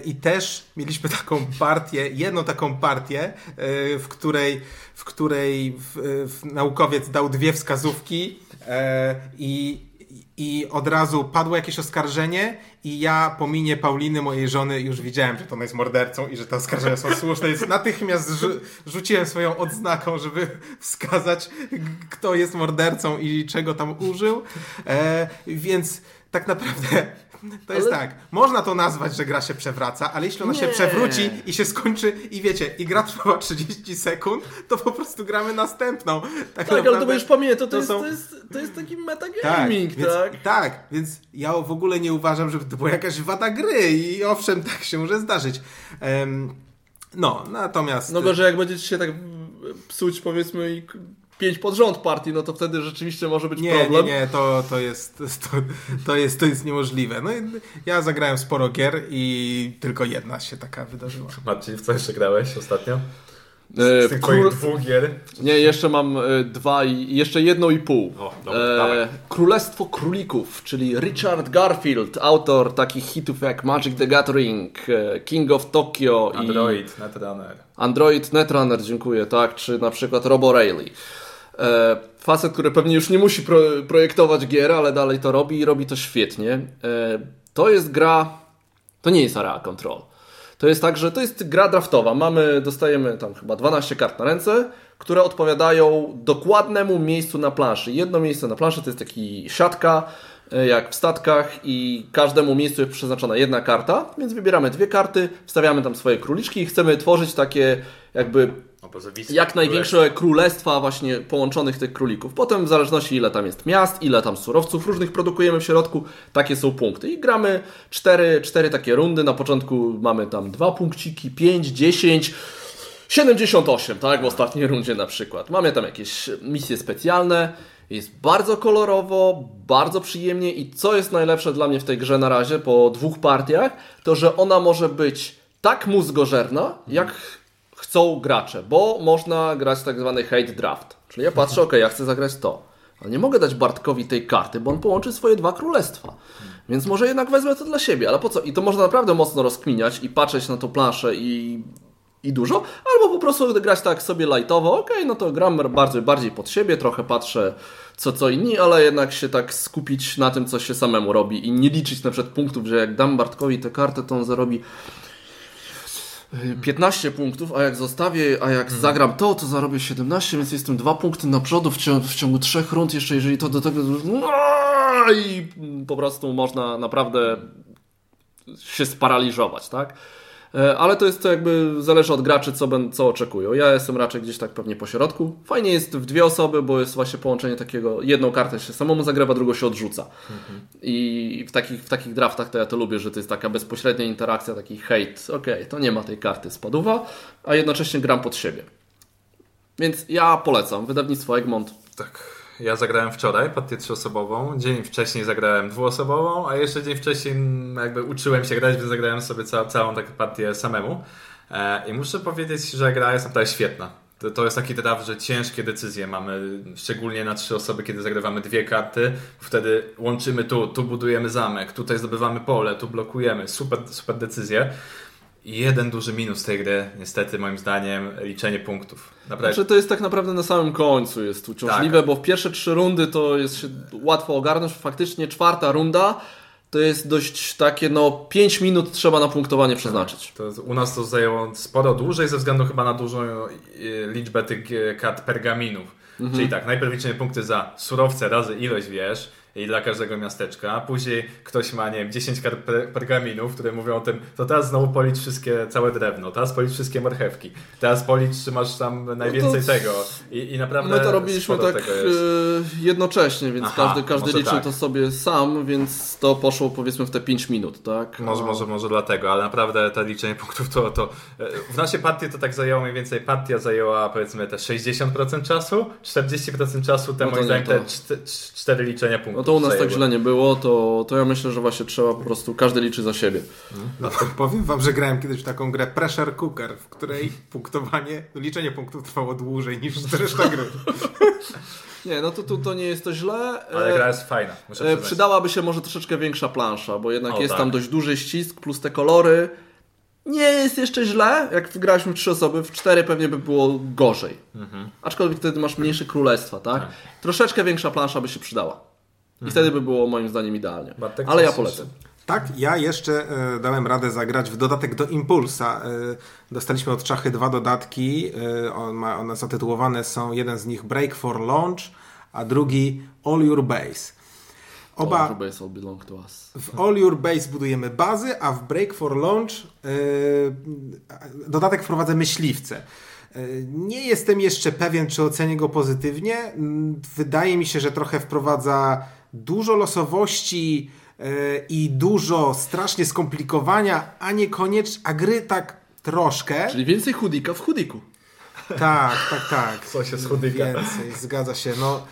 i też mieliśmy taką partię, jedną taką partię, w której, w której w, w naukowiec dał dwie wskazówki i i od razu padło jakieś oskarżenie i ja po minie Pauliny, mojej żony, już widziałem, że to ona jest mordercą i że te oskarżenia są słuszne, więc natychmiast rzu rzuciłem swoją odznaką, żeby wskazać, kto jest mordercą i czego tam użył. E, więc tak naprawdę to jest ale... tak, można to nazwać, że gra się przewraca, ale jeśli ona nie. się przewróci i się skończy i wiecie, i gra trwała 30 sekund, to po prostu gramy następną. Tak, tak naprawdę, ale to będziesz pamiętać, to, to, jest, są... to, jest, to jest taki metagaming, tak, tak? Więc, tak, więc ja w ogóle nie uważam, żeby to była jakaś wada gry i owszem, tak się może zdarzyć. Um, no, natomiast... No gorzej jak będziecie się tak psuć powiedzmy i pięć pod rząd partii, no to wtedy rzeczywiście może być Nie, problem. nie, nie, to, to, jest, to, to, jest, to jest niemożliwe. No, i ja zagrałem sporo gier i tylko jedna się taka wydarzyła. Marcin, w co jeszcze grałeś ostatnio? E, Z tych król... dwóch gier? Nie, jeszcze mam e, dwa i jeszcze jedno i pół. O, dobra, dawaj. Królestwo Królików, czyli Richard Garfield, autor takich hitów jak Magic the Gathering, e, King of Tokyo i Android, Netrunner. Android Netrunner, dziękuję, tak, czy na przykład Robo Rayleigh. E, facet, który pewnie już nie musi pro, projektować gier, ale dalej to robi i robi to świetnie. E, to jest gra, to nie jest Area Control. To jest tak, że to jest gra draftowa. Mamy, dostajemy tam chyba 12 kart na ręce, które odpowiadają dokładnemu miejscu na planszy. Jedno miejsce na planszy to jest taki siatka, e, jak w statkach i każdemu miejscu jest przeznaczona jedna karta, więc wybieramy dwie karty, wstawiamy tam swoje króliczki i chcemy tworzyć takie jakby Jak największe królestwa właśnie połączonych tych królików. Potem w zależności ile tam jest miast, ile tam surowców różnych produkujemy w środku, takie są punkty. I gramy cztery, cztery takie rundy. Na początku mamy tam dwa punkciki, 5, 10, 78, tak? W ostatniej rundzie na przykład. Mamy tam jakieś misje specjalne. Jest bardzo kolorowo, bardzo przyjemnie i co jest najlepsze dla mnie w tej grze na razie po dwóch partiach, to że ona może być tak mózgożerna, jak chcą gracze, bo można grać tak zwany hate draft. Czyli ja patrzę, ok, ja chcę zagrać to, ale nie mogę dać Bartkowi tej karty, bo on połączy swoje dwa królestwa. Więc może jednak wezmę to dla siebie, ale po co? I to można naprawdę mocno rozkminiać i patrzeć na tą planszę i, i dużo, albo po prostu grać tak sobie lightowo, ok, no to gram bardzo, bardziej pod siebie, trochę patrzę co co inni, ale jednak się tak skupić na tym, co się samemu robi i nie liczyć na przykład punktów, że jak dam Bartkowi tę kartę, to on zarobi 15 punktów, a jak zostawię, a jak zagram to, to zarobię 17, więc jestem dwa punkty na przodu w ciągu, w ciągu trzech rund, jeszcze jeżeli to do tego... I po prostu można naprawdę się sparaliżować, tak? E, Ale to jest to jakby, zależy od graczy, co, ben, co oczekują. Ja jestem raczej gdzieś tak pewnie po środku. Fajnie jest w dwie osoby, bo jest właśnie połączenie takiego, jedną kartę się samemu zagrywa, drugą się odrzuca. I w takich, w takich draftach to ja to lubię, że to jest taka bezpośrednia interakcja, taki hejt. Okej, to nie ma tej karty spaduwa, a jednocześnie gram pod siebie. Więc ja polecam. Wydawnictwo Egmont. Tak. Ja zagrałem wczoraj partię trzyosobową, dzień wcześniej zagrałem dwuosobową, a jeszcze dzień wcześniej jakby uczyłem się grać, więc zagrałem sobie ca całą taką partię samemu. E, I muszę powiedzieć, że gra jest naprawdę świetna. To, to jest taki draft, że ciężkie decyzje mamy, szczególnie na trzy osoby, kiedy zagrywamy dwie karty. Wtedy łączymy tu, tu budujemy zamek, tutaj zdobywamy pole, tu blokujemy. Super, super decyzje. Jeden duży minus tej gry, niestety moim zdaniem, liczenie punktów. Naprawdę. Znaczy to jest tak naprawdę na samym końcu jest uciążliwe, bo w pierwsze trzy rundy to jest się łatwo ogarnąć. Faktycznie czwarta runda to jest dość takie, no 5 minut trzeba na punktowanie przeznaczyć. To u nas to zajęło sporo dłużej ze względu chyba na dużą e, liczbę tych e, kart pergaminów. Czyli tak, najpierw liczymy punkty za surowce razy ilość wież i dla każdego miasteczka. Później ktoś ma, nie wiem, 10 kart per- pergaminów, które mówią o tym, to teraz znowu policz wszystkie, całe drewno, teraz policz wszystkie marchewki, teraz policz, czy masz tam najwięcej to- tego. I, I naprawdę My to robiliśmy tak e, jednocześnie, więc Aha, każdy, każdy liczył tak. to sobie sam, więc to poszło powiedzmy w te 5 minut, tak? Może, może, może dlatego, ale naprawdę to liczenie punktów to, to e, w naszej partii to tak zajęło mniej więcej, partia zajęła powiedzmy te 60% czasu, 40% czasu te No moim nie, zdaniem te to- czte- cztery liczenia punktów No to u nas tak źle nie było, to, to ja myślę, że właśnie trzeba po prostu, każdy liczy za siebie. No to powiem wam, że grałem kiedyś w taką grę Pressure Cooker, w której punktowanie, no liczenie punktów trwało dłużej niż reszta gry. Nie, no to, to, to nie jest to źle. Ale E, gra jest fajna, muszę E. Przydałaby się może troszeczkę większa plansza, bo jednak O, jest tak. tam dość duży ścisk plus te kolory. Nie jest jeszcze źle, jak wygraliśmy w trzy osoby, w cztery pewnie by było gorzej. Mhm. Aczkolwiek wtedy masz mniejsze królestwa, tak? Troszeczkę większa plansza by się przydała. I wtedy by było moim zdaniem idealnie. Bartek, Ale ja polecam. Tak, ja jeszcze e, dałem radę zagrać w dodatek do Impulsa. E, dostaliśmy od Czachy dwa dodatki. E, on ma, one zatytułowane są, jeden z nich Break for Launch, a drugi All Your Base. Oba, All base all belong to us. w All Your Base budujemy bazy, a w Break for Launch dodatek wprowadza myśliwce. Nie jestem jeszcze pewien, czy ocenię go pozytywnie. Mm, Wydaje mi się, że trochę wprowadza dużo losowości e, i dużo strasznie skomplikowania, a niekoniecznie, a gry tak troszkę. Czyli więcej chudika w chudiku. Tak, tak, tak. Co się schudyka. Więcej, zgadza się. No,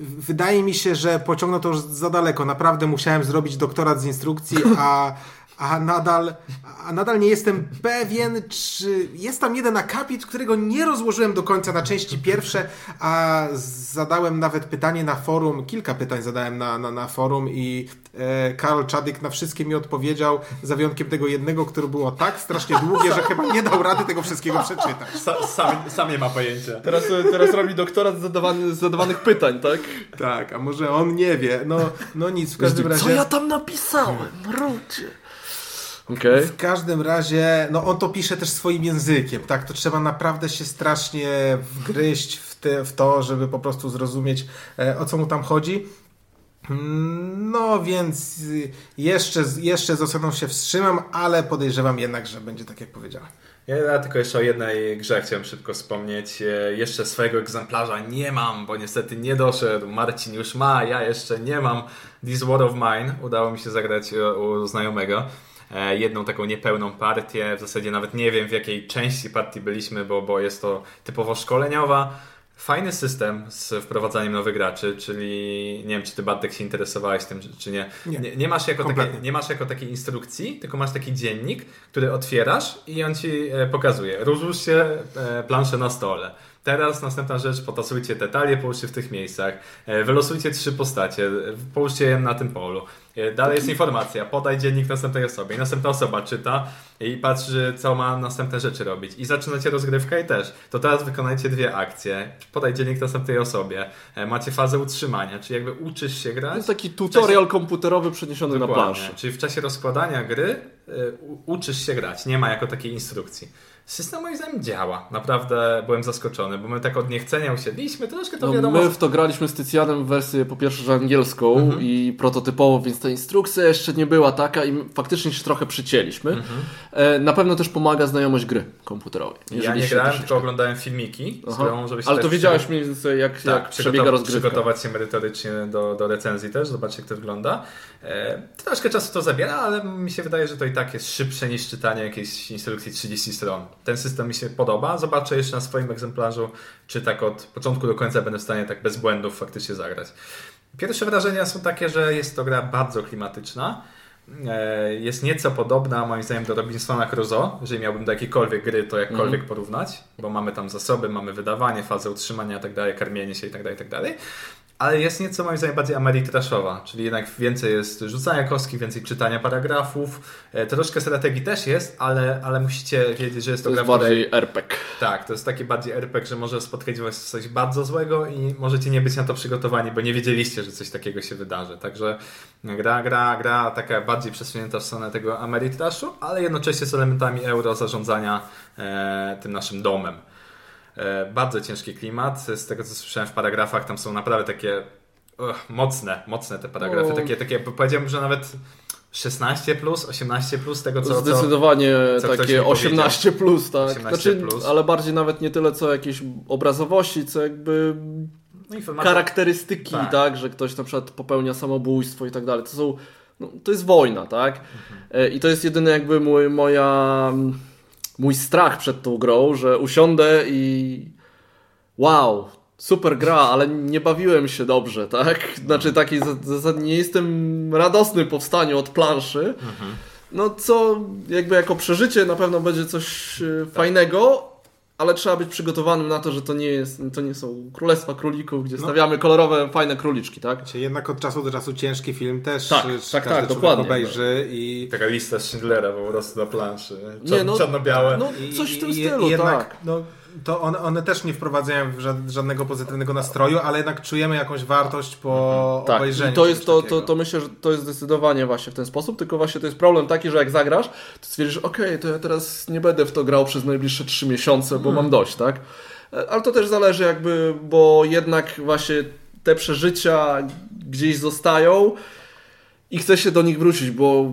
wydaje mi się, że pociągnął to już za daleko. Naprawdę musiałem zrobić doktorat z instrukcji, a, a, nadal, a nadal nie jestem pewien, czy jest tam jeden akapit, którego nie rozłożyłem do końca na części pierwsze, a zadałem nawet pytanie na forum, kilka pytań zadałem na, na, na forum i e, Karol Czadyk na wszystkie mi odpowiedział, za wyjątkiem tego jednego, które było tak strasznie długie, że chyba nie dał rady tego wszystkiego przeczytać. Sa, sam, sam nie ma pojęcia. Teraz, teraz robi doktorat z, zadawany, z zadawanych pytań, tak? Tak, a może on nie wie. No, no nic, w każdym razie. Co ja tam napisałem? Mrucie. Okej. W każdym razie, no on to pisze też swoim językiem, tak? To trzeba naprawdę się strasznie wgryźć w, te, w to, żeby po prostu zrozumieć, e, o co mu tam chodzi. No więc jeszcze, z- jeszcze z oceną się wstrzymam, ale podejrzewam jednak, że będzie tak jak powiedziałem. Ja tylko jeszcze o jednej grze chciałem szybko wspomnieć. E, Jeszcze swojego egzemplarza nie mam, bo niestety nie doszedł. Marcin już ma, ja jeszcze nie mam. This War of Mine udało mi się zagrać e, u znajomego. E, Jedną taką niepełną partię. W zasadzie nawet nie wiem w jakiej części partii byliśmy, bo, bo jest to typowo szkoleniowa. Fajny system z wprowadzaniem nowych graczy, czyli nie wiem, czy ty Bartek się interesowałeś tym, czy- nie. Nie. nie, nie masz jako takie, Kompletnie. nie masz jako takiej instrukcji, tylko masz taki dziennik, który otwierasz i on ci e, pokazuje. Rozłóżcie e, planszę na stole. Teraz następna rzecz, potasujcie te talie, połóżcie w tych miejscach. E, Wylosujcie trzy postacie, połóżcie je na tym polu. E, Dalej jest informacja, podaj dziennik następnej osobie. I następna osoba czyta i patrzy, co ma następne rzeczy robić. I zaczynacie rozgrywkę i też. To teraz wykonajcie dwie akcje. Podaj dziennik następnej osobie. E, Macie fazę utrzymania, czyli jakby uczysz się To grać. jest taki tutorial komputerowy przeniesiony na Dokładnie. planszę. Czyli w czasie rozkładania gry uczysz się grać, nie ma jako takiej instrukcji. System moim zdaniem działa. Naprawdę byłem zaskoczony, bo my tak od niechcenia usiedliśmy, troszkę to No, wiadomo. my w to graliśmy z Tycjanem w wersję po pierwsze, że angielską Mhm. i prototypową, więc ta instrukcja jeszcze nie była taka i faktycznie się trochę przycięliśmy. Mhm. E, na pewno też pomaga znajomość gry komputerowej. ja nie się grałem, tylko oglądałem filmiki, z którą, żebyś Ale to wiedziałeś mniej więcej jak, tak, jak przebiega rozgrywka. przygotować się merytorycznie do, do recenzji też, zobaczyć jak to wygląda. E, troszkę czasu to zabiera, ale mi się wydaje, że to i tak jest szybsze niż czytanie jakiejś instrukcji 30 stron. Ten system mi się podoba. Zobaczę jeszcze na swoim egzemplarzu, czy tak od początku do końca będę w stanie tak bez błędów faktycznie zagrać. Pierwsze wrażenia są takie, że jest to gra bardzo klimatyczna. E, Jest nieco podobna moim zdaniem do Robinsona Crusoe, jeżeli miałbym do jakiejkolwiek gry to jakkolwiek porównać, bo mamy tam zasoby, mamy wydawanie, fazę utrzymania i tak karmienie się i tak Ale jest nieco moim zdaniem bardziej ameritraszowa, czyli jednak więcej jest rzucania kostki, więcej czytania paragrafów. E, Troszkę strategii też jest, ale, ale musicie wiedzieć, że jest to, To gra, jest której- bardziej RPG. tak, to jest taki bardziej RPG, że może spotkać was coś bardzo złego i możecie nie być na to przygotowani, bo nie wiedzieliście, że coś takiego się wydarzy. Także gra, gra, gra taka bardziej przesunięta w stronę tego Ameritraszu, ale jednocześnie z elementami euro zarządzania e, tym naszym domem. E, bardzo ciężki klimat. Z tego co słyszałem w paragrafach, tam są naprawdę takie uch, mocne, mocne te paragrafy. Takie, takie powiedziałbym, że nawet 16 plus, 18 plus tego co, co, Zdecydowanie co mi takie powiedział. 18 plus, tak. 18 znaczy, plus. Ale bardziej nawet nie tyle co jakieś obrazowości, co jakby no, charakterystyki, Tak. tak. że ktoś na przykład popełnia samobójstwo i tak dalej. To są, no, to jest wojna, tak? E, I to jest jedyny jakby mój, moja, mój strach przed tą grą, że usiądę i wow, super gra, ale nie bawiłem się dobrze, tak? Znaczy taki zasadnie nie jestem radosny po wstaniu od planszy. No co jakby jako przeżycie na pewno będzie coś e, fajnego, ale trzeba być przygotowanym na to, że to nie, jest, to nie są królestwa królików, gdzie No. stawiamy kolorowe, fajne króliczki, tak? Wiecie, Jednak od czasu do czasu ciężki film też Tak, tak, każdy tak, dokładnie. obejrzy i Taka lista Schindlera po prostu na planszy. Nie, Czarno, no- czarno-białe. no, coś w tym i- stylu, i jednak, tak. No, to one, one też nie wprowadzają ża- żadnego pozytywnego nastroju, ale jednak czujemy jakąś wartość po Tak, obejrzeniu. i to jest to, to, to myślę, że to jest zdecydowanie właśnie w ten sposób, tylko właśnie to jest problem taki, że jak zagrasz, to stwierdzisz, okej, to ja teraz nie będę w to grał przez najbliższe trzy miesiące, bo mam dość, tak? Ale to też zależy jakby, bo jednak właśnie te przeżycia gdzieś zostają i chce się do nich wrócić, bo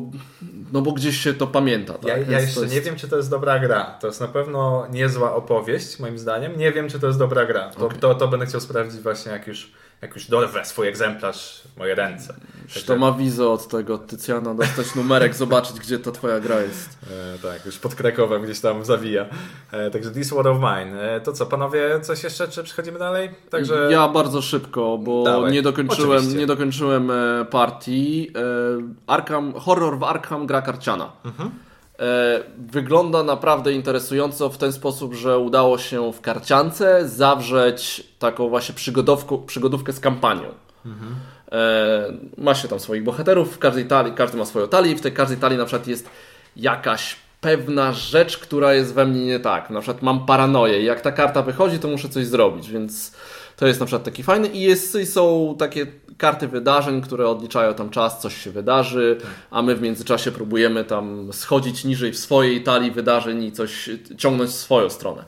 no bo gdzieś się to pamięta, tak? Ja, ja jeszcze jest- nie wiem, czy to jest dobra gra. To jest na pewno niezła opowieść, moim zdaniem. Nie wiem, czy to jest dobra gra. To, Okej. to, to będę chciał sprawdzić właśnie, jak już jak już dorwę swój egzemplarz w moje ręce. Już to ma wizę od tego Tycjana, dostać numerek, zobaczyć gdzie ta twoja gra jest. E, tak, już pod Krakowem gdzieś tam zawija. E, także This War of Mine. E, to co, panowie, coś jeszcze, czy przechodzimy dalej? Także... Ja bardzo szybko, bo Dawaj. nie dokończyłem, Oczywiście. nie dokończyłem e, partii. E, Arkham, horror w Arkham gra karciana. Mhm. E, wygląda naprawdę interesująco w ten sposób, że udało się w karciance zawrzeć taką właśnie przygodówkę, z kampanią. Mhm. E, ma się tam swoich bohaterów, w każdej talii, każdy ma swoją talię i w tej każdej talii na przykład jest jakaś pewna rzecz, która jest we mnie nie tak. Na przykład mam paranoję i jak ta karta wychodzi, to muszę coś zrobić, więc to jest na przykład taki fajny i, jest, i są takie karty wydarzeń, które odliczają tam czas, coś się wydarzy, a my w międzyczasie próbujemy tam schodzić niżej w swojej talii wydarzeń i coś ciągnąć w swoją stronę.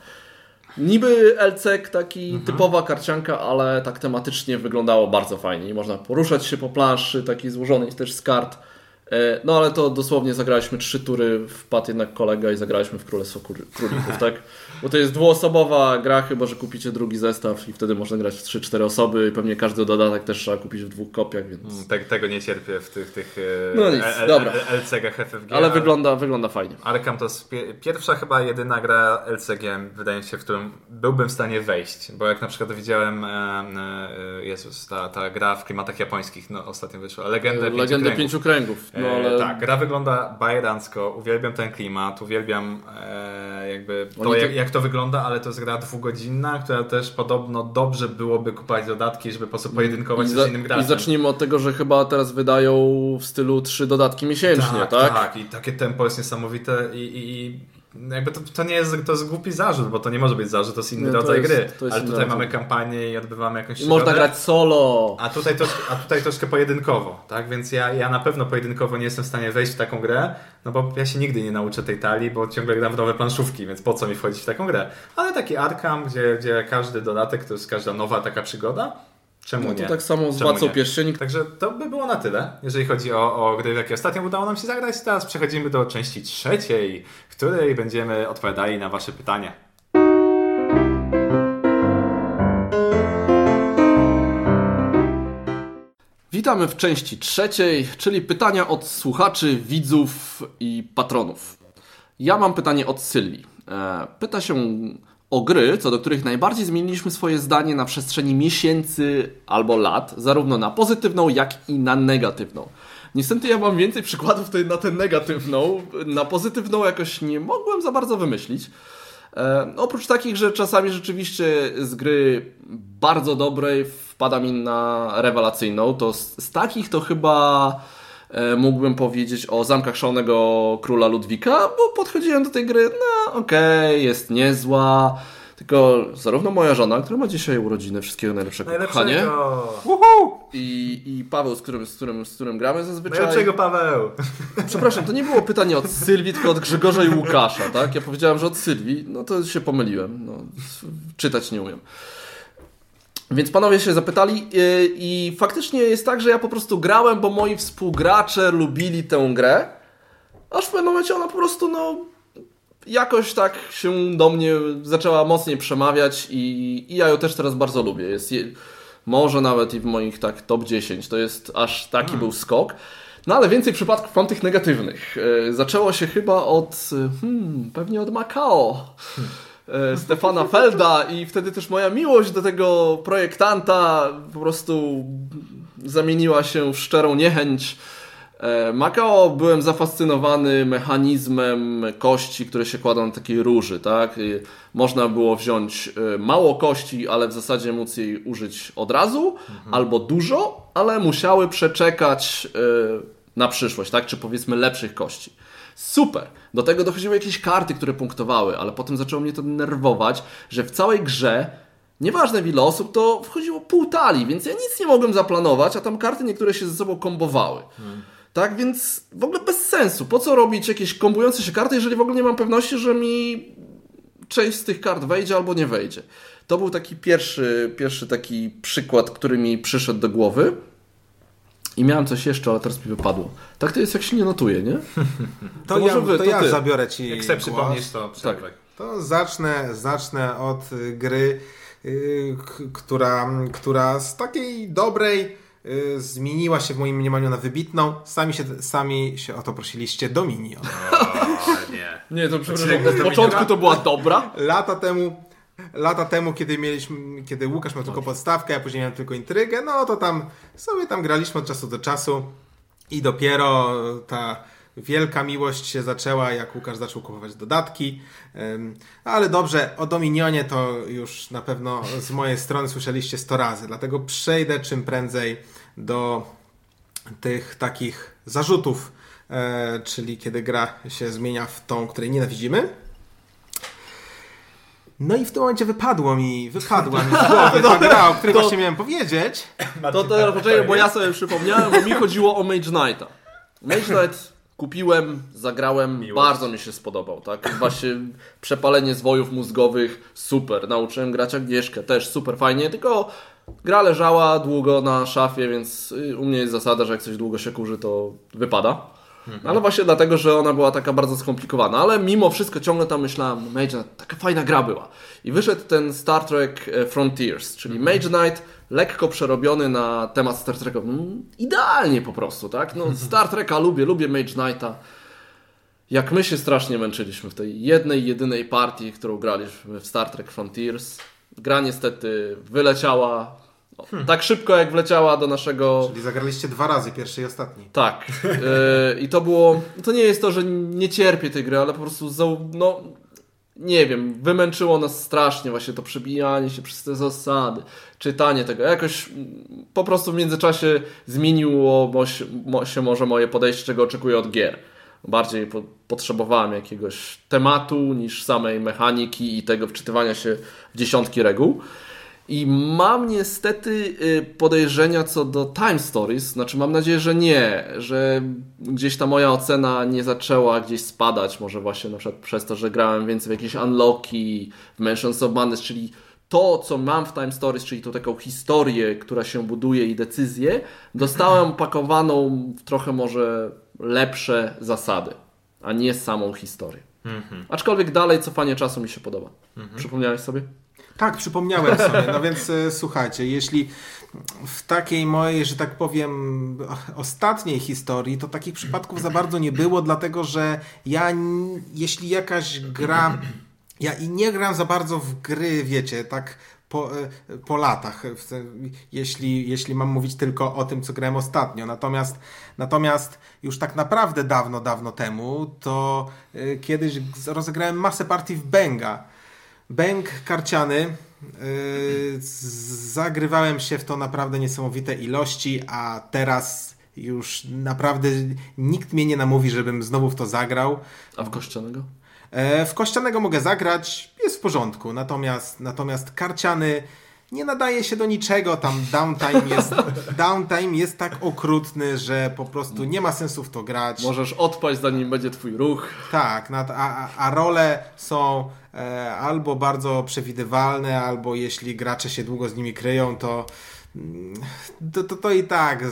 Niby LCK taki typowa karcianka, ale tak tematycznie wyglądało bardzo fajnie i można poruszać się po planszy takiej złożonej też z kart. E, No ale to dosłownie zagraliśmy trzy tury, wpadł jednak kolega i zagraliśmy w Królestwo Kur- Królików, tak? Bo to jest dwuosobowa gra, chyba że kupicie drugi zestaw i wtedy można grać w 3-4 osoby i pewnie każdy dodatek też trzeba kupić w dwóch kopiach, więc... Mm, Te, tego nie cierpię w tych, tych e, No nic, L- dobra. L- LCG-ach FFG. Ale wygląda, wygląda fajnie. Arkham to jest pie- pierwsza chyba jedyna gra LCG, wydaje mi się, w którą byłbym w stanie wejść. Bo jak na przykład widziałem, e, Jezus, ta, ta gra w klimatach japońskich, no ostatnio wyszła, Legendę Pięciu Legendę Kręgów. Pięciu Kręgów. No, E, ale... Tak, gra wygląda bajerancko, uwielbiam ten klimat, uwielbiam e, jakby to, jak, jak to wygląda, ale to jest gra dwugodzinna, która też podobno dobrze byłoby kupować dodatki, żeby po prostu pojedynkować I, się za, z innym graczem. I zacznijmy od tego, że chyba teraz wydają w stylu trzy dodatki miesięcznie, tak? tak, tak, i takie tempo jest niesamowite i, i, i jakby to, to nie jest, to jest głupi zarzut, bo to nie może być zarzut, to jest inny to rodzaj jest- gry, ale tutaj rodzaj. mamy kampanię i odbywamy jakąś I można grać solo. A tutaj, troszkę, a tutaj troszkę pojedynkowo, tak? Więc ja, ja na pewno pojedynkowo nie jestem w stanie wejść w taką grę, no bo ja się nigdy nie nauczę tej talii, bo ciągle gram w nowe planszówki, więc po co mi wchodzić w taką grę? Ale taki Arkham, gdzie, gdzie każdy dodatek to jest każda nowa taka przygoda, czemu No to nie? tak samo z nie? Pierścieni. Także to by było na tyle, jeżeli chodzi o, o gry, jakie ostatnio udało nam się zagrać. Teraz przechodzimy do części trzeciej, w której będziemy odpowiadali na Wasze pytania. Witamy w części trzeciej, czyli pytania od słuchaczy, widzów i patronów. Ja mam pytanie od Sylwii. E, Pyta się o gry, co do których najbardziej zmieniliśmy swoje zdanie na przestrzeni miesięcy albo lat, zarówno na pozytywną, jak i na negatywną. Niestety ja mam więcej przykładów tutaj na tę negatywną. Na pozytywną jakoś nie mogłem za bardzo wymyślić. E, oprócz takich, że czasami rzeczywiście z gry bardzo dobrej wpada mi na rewelacyjną, to z, z takich to chyba mógłbym powiedzieć o Zamkach Szalonego Króla Ludwika, bo podchodziłem do tej gry, no okej, jest niezła, tylko zarówno moja żona, która ma dzisiaj urodziny, wszystkiego najlepszego, kochanie, i, i Paweł, z którym, z, którym, z którym gramy zazwyczaj. Najlepszego Paweł! Przepraszam, to nie było pytanie od Sylwii, tylko od Grzegorza i Łukasza, tak? Ja powiedziałem, że od Sylwii, no to się pomyliłem. No, czytać nie umiem. Więc panowie się zapytali yy, i faktycznie jest tak, że ja po prostu grałem, bo moi współgracze lubili tę grę, aż w pewnym momencie ona po prostu, no, jakoś tak się do mnie zaczęła mocniej przemawiać i, i ja ją też teraz bardzo lubię. Jest je, może nawet i w moich tak top 10. To jest aż taki był skok. No ale więcej przypadków mam tych negatywnych. E, Zaczęło się chyba od, hmm, pewnie od Macao. e, Stefana Felda i wtedy też moja miłość do tego projektanta po prostu zamieniła się w szczerą niechęć. E, Macao byłem zafascynowany mechanizmem kości, które się kładą na takiej róży, tak? Można było wziąć e, mało kości, ale w zasadzie móc jej użyć od razu, albo dużo, ale musiały przeczekać e, na przyszłość, tak? Czy powiedzmy lepszych kości. Super! Do tego dochodziły jakieś karty, które punktowały, ale potem zaczęło mnie to denerwować, że w całej grze Nieważne w ile osób, to wchodziło pół talii, więc ja nic nie mogłem zaplanować, a tam karty niektóre się ze sobą kombowały. Tak, więc w ogóle bez sensu. Po co robić jakieś kombujące się karty, jeżeli w ogóle nie mam pewności, że mi część z tych kart wejdzie albo nie wejdzie. To był taki pierwszy, pierwszy taki przykład, który mi przyszedł do głowy. I miałem coś jeszcze, ale teraz mi wypadło. Tak to jest, jak się nie notuje, nie? To, To ja, może wy, to to ja zabiorę ci Jak sobie przypomnisz, to przerwę. To zacznę, zacznę od y, gry, y, k- która, która z takiej dobrej y, zmieniła się w moim mniemaniu na wybitną. Sami się, sami się o to prosiliście, Dominion. O, nie. Nie, to przepraszam, Znaczy, od to początku to była dobra. Lata temu, lata temu, kiedy mieliśmy, kiedy Łukasz miał tylko podstawkę, a później miałem tylko intrygę, no to tam sobie tam graliśmy od czasu do czasu i dopiero ta wielka miłość się zaczęła, jak Łukasz zaczął kupować dodatki. Ale dobrze, o Dominionie to już na pewno z mojej strony słyszeliście 100 razy, dlatego przejdę czym prędzej do tych takich zarzutów, e, czyli kiedy gra się zmienia w tą, której nienawidzimy. No i w tym momencie wypadło mi, wypadła mi z głowy ta gra, o której to- właśnie miałem powiedzieć. To teraz poczekaj, bo ja sobie przypomniałem, bo mi chodziło o Mage Knighta. Mage Knight kupiłem, zagrałem, Miłość. bardzo mi się spodobał, tak? Właśnie przepalenie zwojów mózgowych, super. Nauczyłem grać Agnieszkę, też super fajnie, tylko gra leżała długo na szafie, więc y, u mnie jest zasada, że jak coś długo się kurzy, to wypada. Ale właśnie dlatego, że ona była taka bardzo skomplikowana. Ale mimo wszystko ciągle tam myślałem, Mage Knight, taka fajna gra była. I wyszedł ten Star Trek e, Frontiers, czyli Mage Knight lekko przerobiony na temat Star Treka. Mm, Idealnie po prostu, tak? No, Star Treka lubię, lubię Mage Knighta. Jak my się strasznie męczyliśmy w tej jednej, jedynej partii, którą graliśmy w Star Trek Frontiers. Gra niestety wyleciała no, tak szybko, jak wleciała do naszego Czyli zagraliście dwa razy, pierwszy i ostatni. tak. Yy, I to było. To nie jest to, że nie cierpię tej gry, ale po prostu za, no. Nie wiem, wymęczyło nas strasznie właśnie to przebijanie się przez te zasady, czytanie tego. Jakoś mm, po prostu w międzyczasie zmieniło się może moje podejście, czego oczekuję od gier. Bardziej po potrzebowałem jakiegoś tematu niż samej mechaniki i tego wczytywania się w dziesiątki reguł. I mam niestety y, podejrzenia co do Time Stories, znaczy mam nadzieję, że nie, że gdzieś ta moja ocena nie zaczęła gdzieś spadać, może właśnie na przykład przez to, że grałem więcej w jakieś Unlocki, w Mansions of Madness, czyli to, co mam w Time Stories, czyli tą taką historię, która się buduje i decyzję, dostałem pakowaną w trochę może lepsze zasady, a nie samą historię. Aczkolwiek dalej cofanie czasu mi się podoba. Przypomniałeś sobie? Tak, przypomniałem sobie. No więc e, słuchajcie, jeśli w takiej mojej, że tak powiem, ostatniej historii, to takich przypadków za bardzo nie było, dlatego że ja, jeśli jakaś gra, ja i nie gram za bardzo w gry, wiecie, tak po, e, po latach, jeśli, jeśli mam mówić tylko o tym, co grałem ostatnio. Natomiast, natomiast już tak naprawdę dawno, dawno temu, to e, kiedyś rozegrałem masę partii w Benga. Bęk karciany. Yy, z- zagrywałem się w to naprawdę niesamowite ilości, a teraz już naprawdę nikt mnie nie namówi, żebym znowu w to zagrał. A w kościanego? E, w kościanego mogę zagrać, jest w porządku, natomiast, natomiast karciany nie nadaje się do niczego, tam downtime jest, downtime jest tak okrutny, że po prostu nie ma sensu w to grać. Możesz odpaść, zanim będzie twój ruch. Tak, a, a, a role są e, albo bardzo przewidywalne, albo jeśli gracze się długo z nimi kryją, to, mm, to, to, to i tak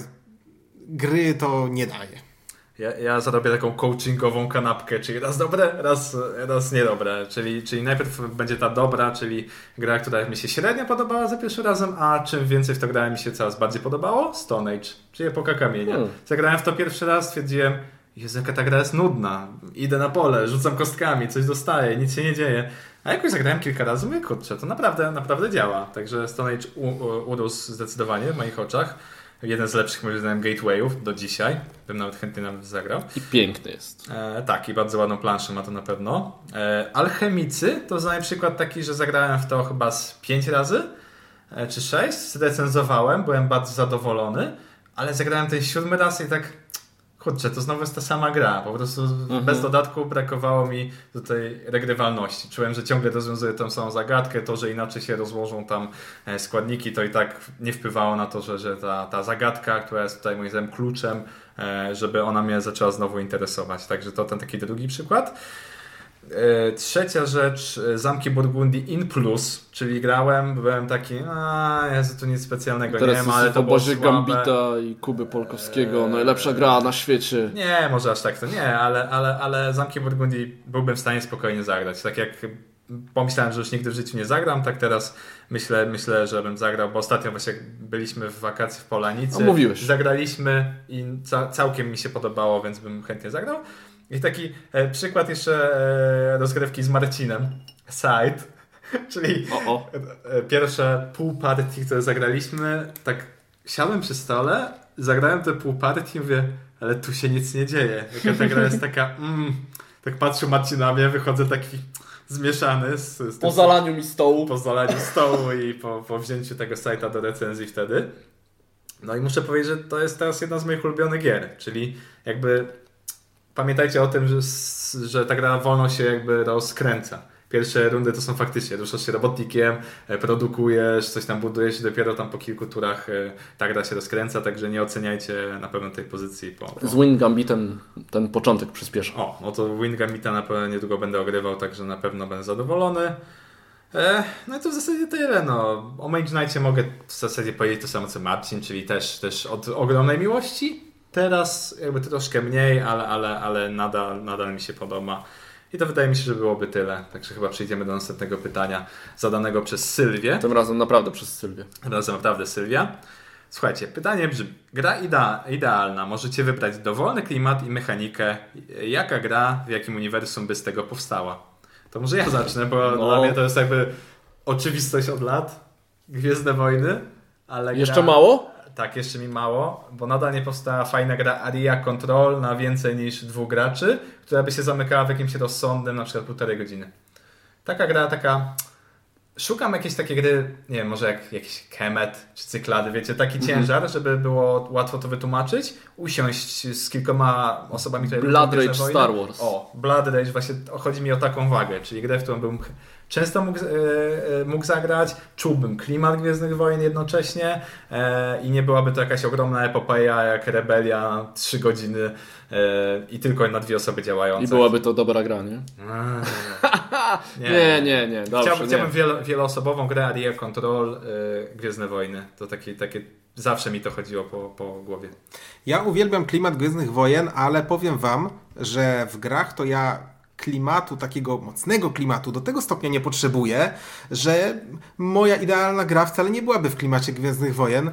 gry to nie daje. Ja, ja zrobię taką coachingową kanapkę, czyli raz dobre, raz, raz niedobre. Czyli, czyli najpierw będzie ta dobra, czyli gra, która mi się średnio podobała za pierwszym razem, a czym więcej w to grałem mi się coraz bardziej podobało? Stone Age, czyli epoka kamienia. Hmm. Zagrałem w to pierwszy raz, stwierdziłem, Jezu, jaka ta gra jest nudna. Idę na pole, rzucam kostkami, coś dostaję, nic się nie dzieje. A jakoś zagrałem kilka razy, mówię, kurczę, to naprawdę, naprawdę działa. Także Stone Age urósł zdecydowanie w moich oczach. Jeden z lepszych, moim zdaniem, gatewayów do dzisiaj. Bym nawet chętnie nawet zagrał. I piękny jest. E, tak, i bardzo ładną planszę ma to na pewno. E, Alchemicy to za przykład taki, że zagrałem w to chyba z 5 razy e, czy 6. Zrecenzowałem, byłem bardzo zadowolony, ale zagrałem ten siódmy raz i tak. Kurczę, to znowu jest ta sama gra. Po prostu bez dodatku brakowało mi tutaj regrywalności. Czułem, że ciągle rozwiązuję tą samą zagadkę. To, że inaczej się rozłożą tam e, składniki, to i tak nie wpływało na to, że, że ta, ta zagadka, która jest tutaj moim zdaniem kluczem, e, żeby ona mnie zaczęła znowu interesować. Także to ten taki drugi przykład. E, Trzecia rzecz, e, Zamki Burgundii In Plus, czyli grałem, byłem taki, a Jezu, tu nic specjalnego Teraz nie ma, ale to słabe. Gambita i Kuby Polkowskiego. Eee. Najlepsza gra na świecie. Nie, może aż tak to nie, ale, ale, ale Zamki Burgundii byłbym w stanie spokojnie zagrać. Tak jak pomyślałem, że już nigdy w życiu nie zagram, tak teraz myślę, myślę, że bym zagrał, bo ostatnio właśnie byliśmy w wakacji w Polanicy, No, mówiłeś. zagraliśmy i ca całkiem mi się podobało, więc bym chętnie zagrał. I taki e, przykład jeszcze e, rozgrywki z Marcinem, Side, czyli O, o. e, pierwsze pół partii, które zagraliśmy, tak siadłem przy stole, zagrałem te pół partii i mówię, ale tu się nic nie dzieje. Jaka ta gra jest taka, mm, tak patrzył Marcin na mnie, wychodzę taki zmieszany z, z Po tym, zalaniu mi stołu. po zalaniu stołu i po, po wzięciu tego sajta do recenzji wtedy. No i muszę powiedzieć, że to jest teraz jedna z moich ulubionych gier, czyli jakby pamiętajcie o tym, że, że ta gra wolno się jakby rozkręca. Pierwsze rundy to są faktycznie, ruszasz się robotnikiem, e, produkujesz, coś tam budujesz i dopiero tam po kilku turach e, ta gra się rozkręca, także nie oceniajcie na pewno tej pozycji po, po, Z Win Gambitem ten początek przyspiesza. o, no to Wingamita na pewno niedługo będę ogrywał, także na pewno będę zadowolony. E, no i to w zasadzie tyle. No. O Mage Knightie mogę w zasadzie powiedzieć to samo co Marcin, czyli też, też od ogromnej miłości. Teraz jakby troszkę mniej, ale, ale, ale nadal, nadal mi się podoba. I to wydaje mi się, że byłoby tyle. Także chyba przejdziemy do następnego pytania zadanego przez Sylwię. Tym razem naprawdę przez Sylwię. Razem naprawdę Sylwia. Słuchajcie, pytanie brzmi. Gra idea, idealna. Możecie wybrać dowolny klimat i mechanikę. Jaka gra, w jakim uniwersum by z tego powstała? To może ja zacznę, bo No. dla mnie to jest jakby oczywistość od lat. Gwiezdne Wojny. Ale Jeszcze gra... mało? Tak, jeszcze mi mało, bo nadal nie powstała fajna gra Aria Control na więcej niż dwóch graczy, która by się zamykała w jakimś rozsądnym, na przykład półtorej godziny. Taka gra, taka... Szukam jakiejś takiej gry, nie wiem, może jak jakiś Kemet czy Cyklady, wiecie, taki ciężar, żeby było łatwo to wytłumaczyć, usiąść z kilkoma osobami, które Blood Rage. Star Wars. O, Blood Rage, właśnie chodzi mi o taką wagę, czyli grę, w którą bym często mógł, e, e, mógł zagrać, czułbym klimat Gwiezdnych Wojen jednocześnie e, i nie byłaby to jakaś ogromna epopeja jak Rebelia, 3 godziny i tylko na dwie osoby działające. I byłaby to dobra gra, nie? Eee, Nie, nie, nie. Dobrze, Chciałbym, nie. chciałbym wielo, wieloosobową grę Area Control, Gwiezdne Wojny. To takie, takie, zawsze mi to chodziło po, po głowie. Ja uwielbiam klimat Gwiezdnych Wojen, ale powiem wam, że w grach to ja klimatu, takiego mocnego klimatu, do tego stopnia nie potrzebuję, że moja idealna gra wcale nie byłaby w klimacie Gwiezdnych Wojen.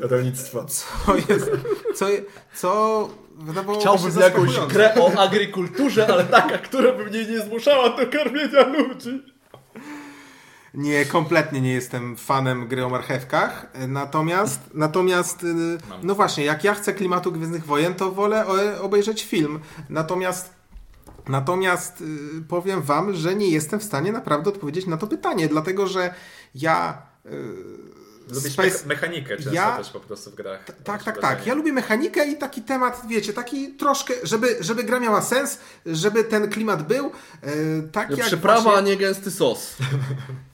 Rolnictwo. Co jest, co, co wydawało Chciałbym się jakąś grę o agrikulturze, ale taka, która by mnie nie zmuszała do karmienia ludzi. Nie, kompletnie nie jestem fanem gry o marchewkach. Natomiast, natomiast y, no właśnie, jak ja chcę klimatu Gwiezdnych Wojen, to wolę obejrzeć film. Natomiast, natomiast y, powiem wam, że nie jestem w stanie naprawdę odpowiedzieć na to pytanie, dlatego że ja. y, Lubisz Space- mecha- mechanikę często Ja- też po prostu w grach. Tak, tak, tak. Ja lubię mechanikę i taki temat, wiecie, taki troszkę, żeby, żeby gra miała sens, żeby ten klimat był. y, tak jak Przyprawa, właśnie- a nie gęsty sos.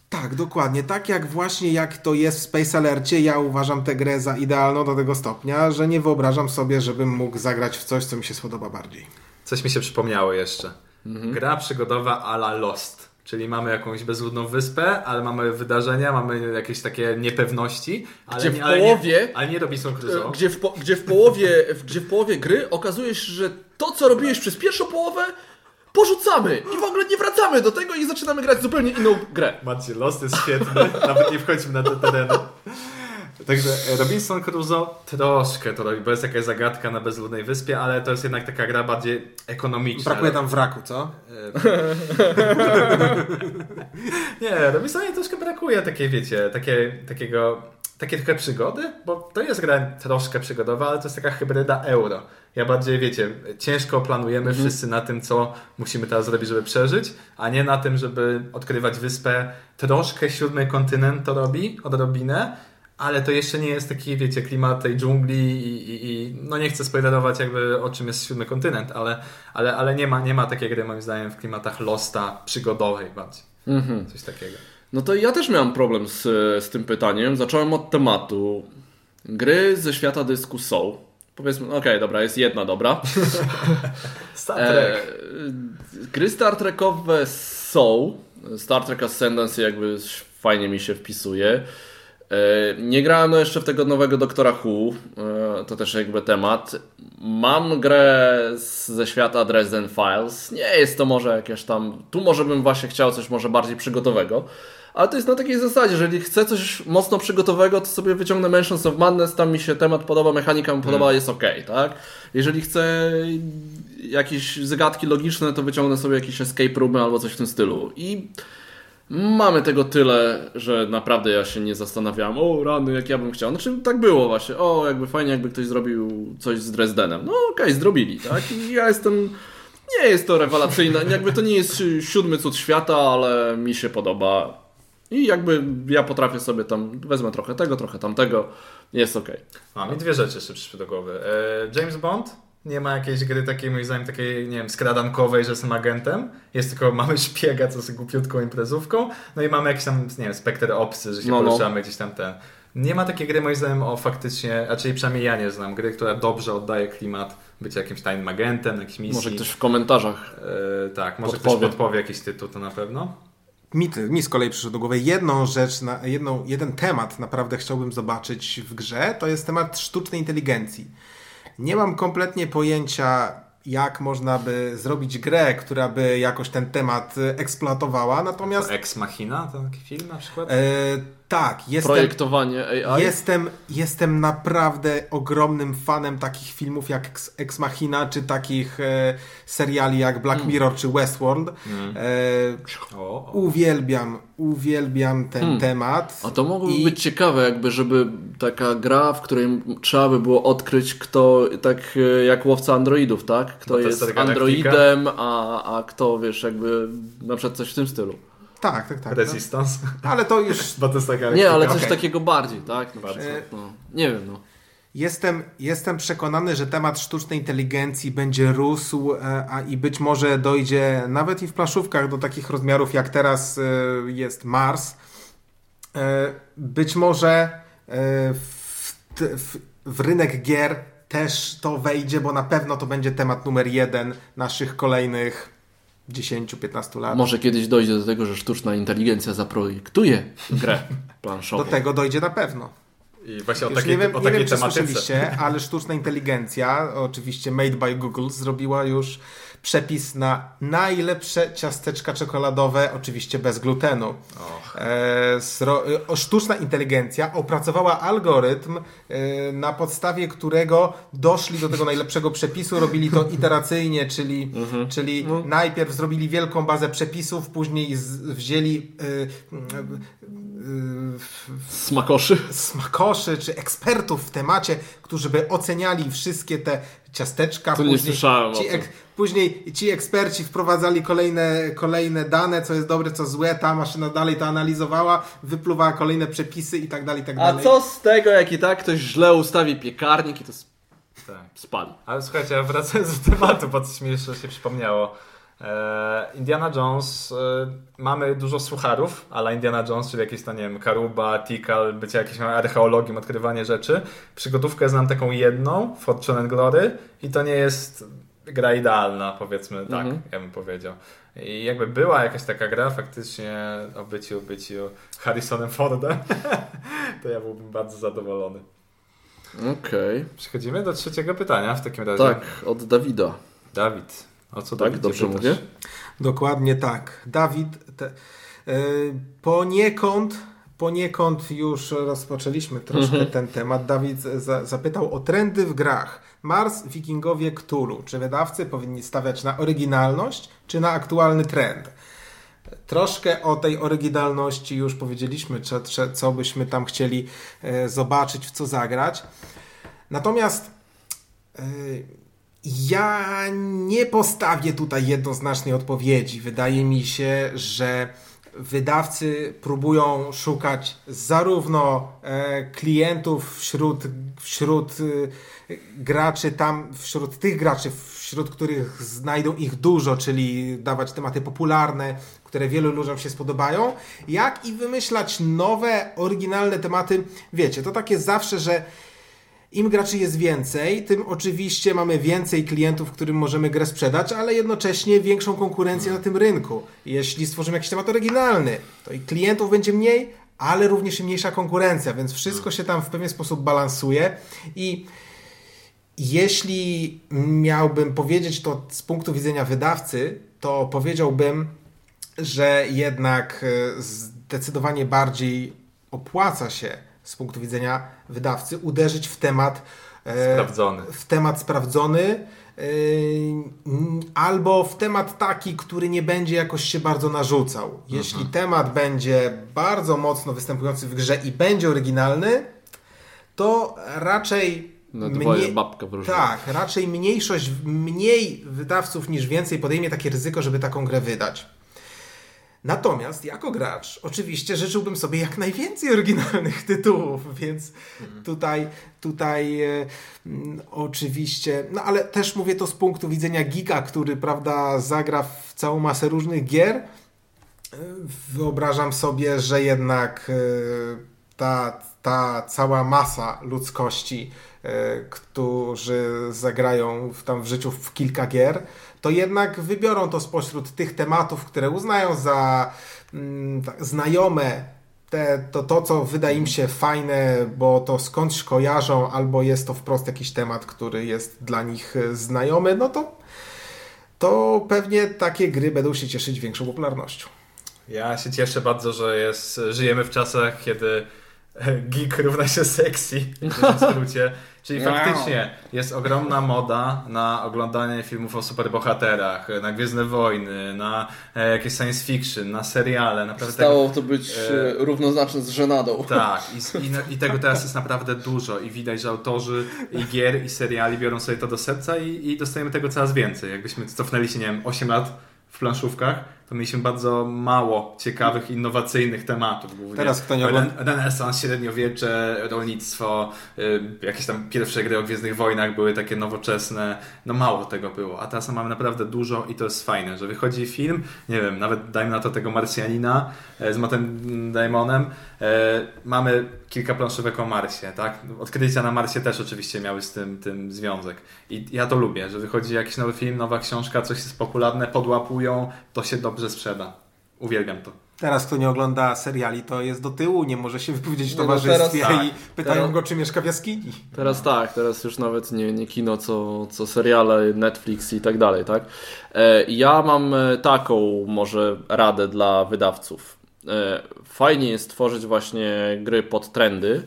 Tak, dokładnie. Tak jak właśnie jak to jest w Space Alercie, ja uważam tę grę za idealną do tego stopnia, że nie wyobrażam sobie, żebym mógł zagrać w coś, co mi się spodoba bardziej. Coś mi się przypomniało jeszcze. Mhm. Gra przygodowa a la Lost. Czyli mamy jakąś bezludną wyspę, ale mamy wydarzenia, mamy jakieś takie niepewności, ale, Gdzie w nie, ale, połowie- nie, ale nie Robinson Crusoe. Gdzie w, po, gdzie, w połowie, gdzie w połowie gry okazuje się, że to, co robiłeś przez pierwszą połowę, porzucamy i w ogóle nie wracamy do tego i zaczynamy grać zupełnie inną grę. Macie, Lost jest świetny, nawet nie wchodźmy na te tereny. Także Robinson Crusoe troszkę to robi, bo jest jakaś zagadka na bezludnej wyspie, ale to jest jednak taka gra bardziej ekonomiczna. Brakuje tam wraku, co? Nie, Robinsonie troszkę brakuje takiej, wiecie, takie, takiego, takie trochę przygody, bo to jest gra troszkę przygodowa, ale to jest taka hybryda euro. Ja bardziej, wiecie, ciężko planujemy wszyscy na tym, co musimy teraz zrobić, żeby przeżyć, a nie na tym, żeby odkrywać wyspę. Troszkę siódmy kontynent to robi, odrobinę, ale to jeszcze nie jest taki, wiecie, klimat tej dżungli i, i, i no nie chcę spoilerować jakby o czym jest siódmy kontynent, ale, ale, ale nie, ma, nie ma takiej gry moim zdaniem w klimatach Losta przygodowej bardziej. Coś takiego. No to ja też miałem problem z, z tym pytaniem. Zacząłem od tematu. Gry ze świata dysku są. Powiedzmy, okej, dobra, jest jedna dobra. Star E, Trek. gry Star Trekowe są. Star Trek Ascendancy jakby fajnie mi się wpisuje. E, Nie grałem no jeszcze w tego nowego Doktora Who, e, to też jakby temat. Mam grę z, ze świata Dresden Files. Nie jest to może jakieś tam. Tu może bym właśnie chciał coś może bardziej przygotowego. Ale to jest na takiej zasadzie, jeżeli chcę coś mocno przygotowego, to sobie wyciągnę Mansions of Madness, tam mi się temat podoba, mechanika mi podoba, jest ok, tak? Jeżeli chcę jakieś zagadki logiczne, to wyciągnę sobie jakieś escape roomy albo coś w tym stylu. I Mamy tego tyle, że naprawdę ja się nie zastanawiałem, o rany, jak ja bym chciał. Znaczy tak było właśnie, o jakby fajnie jakby ktoś zrobił coś z Dresdenem. No okej, zrobili, tak? I ja jestem, nie jest to rewelacyjne, jakby to nie jest siódmy cud świata, ale mi się podoba. I jakby ja potrafię sobie tam, wezmę trochę tego, trochę tamtego, jest okej. A mi dwie rzeczy jeszcze przyszły do głowy. E, James Bond nie ma jakiejś gry takiej, moim zdaniem, takiej, nie wiem, skradankowej, że jestem agentem. Jest tylko mamy szpiega, co z głupiutką imprezówką. No i mamy jakiś tam, nie wiem, Spectre Opsy, że się No, no. poruszamy gdzieś tam ten. Nie ma takiej gry, moim zdaniem, o faktycznie, raczej przynajmniej ja nie znam gry, która dobrze oddaje klimat bycia jakimś tajnym agentem, jakiejś misji. Może ktoś w komentarzach. E, tak, może podpowie. ktoś podpowie jakiś tytuł, to na pewno. Mi, mi z kolei przyszedł do głowy jedną rzecz, na, jedną, jeden temat naprawdę chciałbym zobaczyć w grze, to jest temat sztucznej inteligencji. Nie mam kompletnie pojęcia, jak można by zrobić grę, która by jakoś ten temat eksploatowała, natomiast To Ex Machina, to taki film na przykład? e, tak, jestem, Projektowanie AI. jestem, jestem naprawdę ogromnym fanem takich filmów jak Ex, Machina, czy takich e, seriali jak Black Mm. Mirror, czy Westworld. E, O, o. Uwielbiam, uwielbiam ten Hmm. temat. A to mogłoby I- być ciekawe, jakby, żeby taka gra, w której trzeba by było odkryć, kto, tak e, jak łowca androidów, tak? Kto jest androidem, a, a kto, wiesz, jakby na przykład coś w tym stylu. Tak, tak, tak. Resistance. No. Ale to już Nie, ale coś okej. takiego bardziej, tak? Przykład, no. Nie wiem, no. Jestem, jestem przekonany, że temat sztucznej inteligencji będzie rósł, e, a i być może dojdzie nawet i w planszówkach do takich rozmiarów, jak teraz e, jest Mars. E, Być może e, w, t- w, w rynek gier też to wejdzie, bo na pewno to będzie temat numer jeden naszych kolejnych 10-15 lat. Może kiedyś dojdzie do tego, że sztuczna inteligencja zaprojektuje grę planszową. Do tego dojdzie na pewno. I właśnie o Już takiej, nie wiem, o nie takiej wiem czy tematyce. słyszeliście, ale sztuczna inteligencja, oczywiście made by Google, zrobiła już przepis na najlepsze ciasteczka czekoladowe, oczywiście bez glutenu. E, e, sztuczna inteligencja opracowała algorytm, e, na podstawie którego doszli do tego najlepszego przepisu, robili to iteracyjnie, czyli, czyli najpierw zrobili wielką bazę przepisów, później z, wzięli e, Smakoszy. smakoszy czy ekspertów w temacie, którzy by oceniali wszystkie te ciasteczka. To nie słyszałem o ci, tym. później ci eksperci wprowadzali kolejne, kolejne dane, co jest dobre, co złe. Ta maszyna dalej to analizowała, wypluwała kolejne przepisy i tak dalej, i tak A dalej. co z tego, jak i tak ktoś źle ustawi piekarnik i to sp- Tak. spali. Ale słuchajcie, ja wracając do tematu, bo coś mi jeszcze się przypomniało. E, Indiana Jones, e, mamy dużo sucharów, ale Indiana Jones, czyli jakieś tam, nie wiem, Karuba, Tikal, bycie jakimś archeologiem, odkrywanie rzeczy. Przygodówkę znam taką jedną, Fortune and Glory i to nie jest gra idealna, powiedzmy tak, Mhm. ja bym powiedział. I jakby była jakaś taka gra faktycznie o byciu, byciu Harrisonem Fordem, to ja byłbym bardzo zadowolony. Okej. Przechodzimy do trzeciego pytania w takim razie. Tak, od Dawida. Dawid, o co Tak, dobrze pytasz? mówię? Dokładnie tak. Dawid, te, y, poniekąd, poniekąd już rozpoczęliśmy troszkę Mhm. ten temat. Dawid za, zapytał o trendy w grach. Mars, Wikingowie, Cthulhu. Czy wydawcy powinni stawiać na oryginalność, czy na aktualny trend? Troszkę o tej oryginalności już powiedzieliśmy, co, co- co byśmy tam chcieli e, zobaczyć, w co zagrać. Natomiast e, ja nie postawię tutaj jednoznacznej odpowiedzi. Wydaje mi się, że wydawcy próbują szukać zarówno e, klientów wśród, wśród e, graczy tam, wśród tych graczy, wśród których znajdą ich dużo, czyli dawać tematy popularne, które wielu ludziom się spodobają, jak i wymyślać nowe, oryginalne tematy. Wiecie, to takie zawsze, że im graczy jest więcej, tym oczywiście mamy więcej klientów, którym możemy grę sprzedać, ale jednocześnie większą konkurencję na tym rynku. Jeśli stworzymy jakiś temat oryginalny, to i klientów będzie mniej, ale również i mniejsza konkurencja, więc wszystko się tam w pewien sposób balansuje i jeśli miałbym powiedzieć to z punktu widzenia wydawcy, to powiedziałbym, że jednak e, zdecydowanie bardziej opłaca się z punktu widzenia wydawcy uderzyć w temat e, sprawdzony. W temat sprawdzony Yy, albo w temat taki, który nie będzie jakoś się bardzo narzucał. Jeśli mhm. temat będzie bardzo mocno występujący w grze i będzie oryginalny, to raczej mnie... babka Tak, raczej mniejszość, mniej wydawców niż więcej podejmie takie ryzyko, żeby taką grę wydać. Natomiast jako gracz oczywiście życzyłbym sobie jak najwięcej oryginalnych tytułów, więc mhm. tutaj, tutaj e, m, oczywiście, no ale też mówię to z punktu widzenia Giga, który prawda zagra w całą masę różnych gier. E, wyobrażam sobie, że jednak e, ta, ta cała masa ludzkości, e, którzy zagrają w, tam w życiu w kilka gier, to jednak wybiorą to spośród tych tematów, które uznają za mm, tak, znajome, te, to, to, co wydaje im się fajne, bo to skądś kojarzą, albo jest to wprost jakiś temat, który jest dla nich e, znajomy, no to, to pewnie takie gry będą się cieszyć większą popularnością. Ja się cieszę bardzo, że jest, żyjemy w czasach, kiedy geek równa się sexy, w skrócie. Czyli faktycznie jest ogromna moda na oglądanie filmów o superbohaterach, na Gwiezdne Wojny, na e, jakieś science fiction, na seriale. Naprawdę Stało to być e... równoznaczne z żenadą. Tak, i, i, i, tego teraz jest naprawdę dużo i widać, że autorzy i gier i seriali biorą sobie to do serca i, i dostajemy tego coraz więcej. Jakbyśmy cofnęli się, nie wiem, 8 lat w planszówkach, to mieliśmy bardzo mało ciekawych, innowacyjnych tematów. Głównie. Teraz kto nie ogląda... Renesans, średniowiecze, rolnictwo, jakieś tam pierwsze gry o Gwiezdnych Wojnach były takie nowoczesne. No mało tego było, a teraz mamy naprawdę dużo i to jest fajne, że wychodzi film, nie wiem, nawet dajmy na to tego Marsjanina e, z Mattem Damonem, e, mamy kilka planszówek o Marsie, tak? Odkrycia na Marsie też oczywiście miały z tym, tym związek. I ja to lubię, że wychodzi jakiś nowy film, nowa książka, coś jest popularne, podłapują, to się dobrze sprzeda. Uwielbiam to. Teraz kto nie ogląda seriali, to jest do tyłu, nie może się wypowiedzieć w no towarzystwie no tak. i pytają teraz, go, czy mieszka w jaskini. Teraz tak, teraz już nawet nie, nie kino, co, co seriale, Netflix i tak dalej, tak? E, ja mam e, taką może radę dla wydawców. E, fajnie jest tworzyć właśnie gry pod trendy,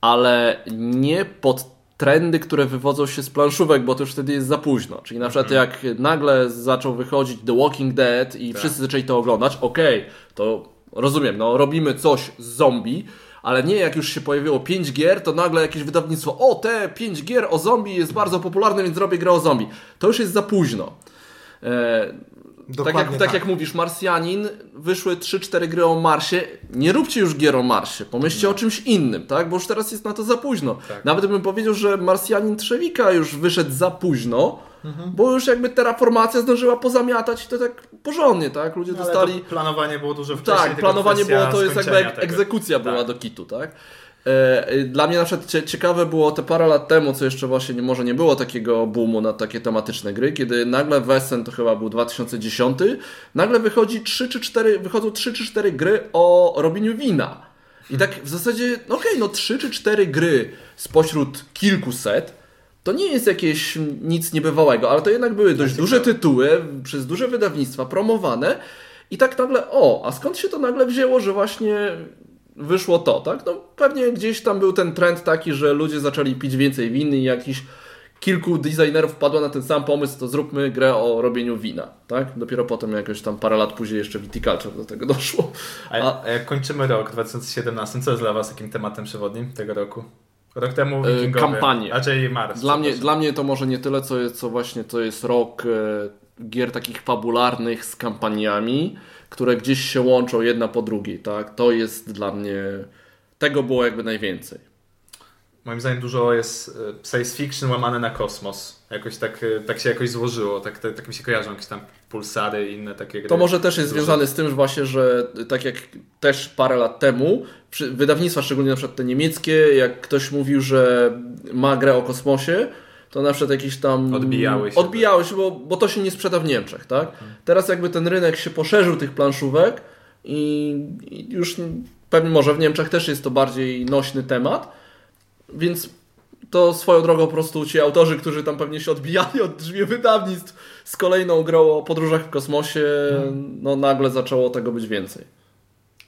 ale nie pod trendy, które wywodzą się z planszówek, bo to już wtedy jest za późno. Czyli na przykład mhm. jak nagle zaczął wychodzić The Walking Dead i tak. wszyscy zaczęli to oglądać, okej, okay, to rozumiem, no robimy coś z zombie, ale nie jak już się pojawiło 5 gier, to nagle jakieś wydawnictwo, o te 5 gier o zombie jest bardzo popularne, więc robię grę o zombie. To już jest za późno. E, tak jak, tak. tak jak mówisz, Marsjanin, wyszły 3-4 gry o Marsie. Nie róbcie już gier o Marsie, pomyślcie no. o czymś innym, tak? Bo już teraz jest na to za późno. Tak. Nawet bym powiedział, że Marsjanin Trzewika już wyszedł za późno, mhm. bo już jakby terraformacja zdążyła pozamiatać to tak porządnie, tak? Ludzie no, dostali. planowanie było dużo wcześniej. Tak, planowanie było to jest jakby tego. egzekucja była tak. do kitu, tak? E, dla mnie na przykład ciekawe było te parę lat temu, co jeszcze właśnie może nie było takiego boomu na takie tematyczne gry, kiedy nagle Wesen, to chyba był 2010, nagle wychodzi 3 czy 4, wychodzą 3 czy 4 gry o robieniu wina. I tak w zasadzie, no okej, okay, no 3 czy 4 gry spośród kilkuset, to nie jest jakieś nic niebywałego, ale to jednak były dość duże tytuły, przez duże wydawnictwa promowane i tak nagle, o, a skąd się to nagle wzięło, że właśnie wyszło to, tak? No pewnie gdzieś tam był ten trend taki, że ludzie zaczęli pić więcej winy i jakiś kilku designerów wpadło na ten sam pomysł, to zróbmy grę o robieniu wina, tak? Dopiero potem jakoś tam parę lat później jeszcze Viticulture do tego doszło. A, a jak kończymy rok 2017, co jest dla Was takim tematem przewodnim tego roku? Rok temu e, Wikingowie, kampanie. Raczej Mars. Dla mnie, dla mnie to może nie tyle, co, co właśnie to jest rok e, gier takich fabularnych z kampaniami, które gdzieś się łączą jedna po drugiej, tak? To jest dla mnie, tego było jakby najwięcej. Moim zdaniem dużo jest e, science fiction łamane na kosmos. Jakoś tak, e, tak się jakoś złożyło, tak, tak, tak mi się kojarzą jakieś tam pulsary i inne takie gry. To może też jest związane z tym, że właśnie, że tak jak też parę lat temu, wydawnictwa, szczególnie na przykład te niemieckie, jak ktoś mówił, że ma grę o kosmosie, to na przykład jakieś tam... Odbijały się. Odbijały się, bo, bo to się nie sprzeda w Niemczech, tak? Mhm. Teraz jakby ten rynek się poszerzył tych planszówek i, i już Pewnie może w Niemczech też jest to bardziej nośny temat, więc to swoją drogą po prostu ci autorzy, którzy tam pewnie się odbijali od drzwi wydawnictw z kolejną grą o podróżach w kosmosie, no nagle zaczęło tego być więcej.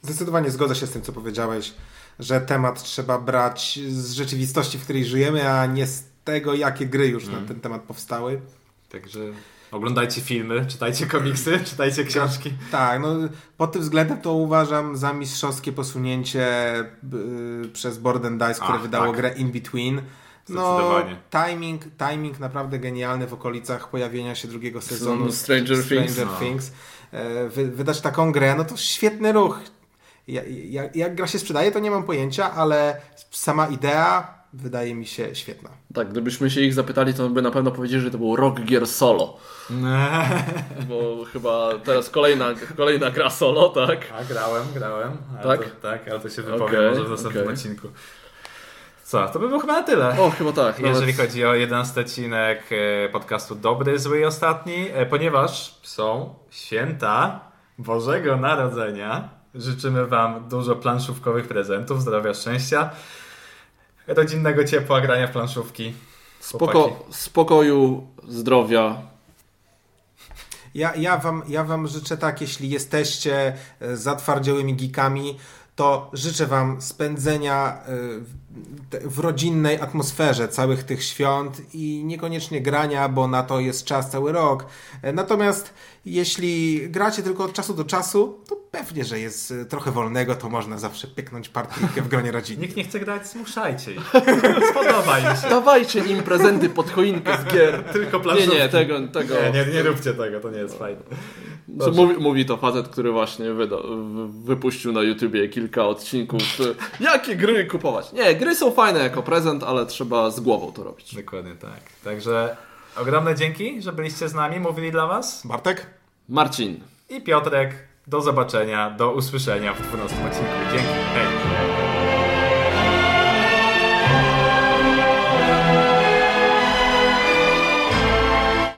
Zdecydowanie zgodzę się z tym, co powiedziałeś, że temat trzeba brać z rzeczywistości, w której żyjemy, a nie z tego, jakie gry już na ten temat powstały. Także oglądajcie filmy, czytajcie komiksy, czytajcie książki. Tak, no pod tym względem to uważam za mistrzowskie posunięcie y, przez Board and Dice, które Ach, wydało tak. grę In Between. No, Zdecydowanie. timing, timing naprawdę genialny w okolicach pojawienia się drugiego sezonu Stranger Things. Stranger No. Things. E, Wy, wydać taką grę, no to świetny ruch. Ja, jak, jak gra się sprzedaje, to nie mam pojęcia, ale sama idea wydaje mi się świetna. Tak, gdybyśmy się ich zapytali, to by na pewno powiedzieli, że to był rock gier solo. Bo chyba teraz kolejna, kolejna gra solo, tak? A grałem, grałem. Ale Tak? To, tak, ale to się wypowiem Okej, może w następnym okej. odcinku. Co, to by było chyba na tyle. O, chyba tak. Jeżeli nawet- chodzi o 11 odcinek e, podcastu Dobry, Zły i Ostatni, e, ponieważ są święta Bożego Narodzenia, życzymy Wam dużo planszówkowych prezentów, zdrowia, szczęścia, rodzinnego ciepła, grania w planszówki. Spoko, spokoju, zdrowia. Ja, ja, wam, ja wam życzę tak, jeśli jesteście e, zatwardziałymi geekami, to życzę wam spędzenia e, w- rodzinnej atmosferze całych tych świąt i niekoniecznie grania, bo na to jest czas cały rok. E, Natomiast jeśli gracie tylko od czasu do czasu, to pewnie, że jest e, trochę wolnego, to można zawsze pyknąć partyjkę w gronie rodziny. Nikt nie chce grać, zmuszajcie ich. Spodoba im się. Dawajcie im prezenty pod choinkę z gier. Tylko Nie, planszówki. nie, tego, tego. Nie, nie, nie róbcie tego, to nie jest fajne. Co Mówi, mówi to facet, który właśnie wyda, wypuścił na YouTubie kilka odcinków. Jakie gry kupować? Nie, gry są fajne jako prezent, ale trzeba z głową to robić. Dokładnie tak. Także ogromne dzięki, że byliście z nami, mówili dla Was. Bartek? Marcin. I Piotrek, do zobaczenia, do usłyszenia w 12 odcinku. Dzięki, hej!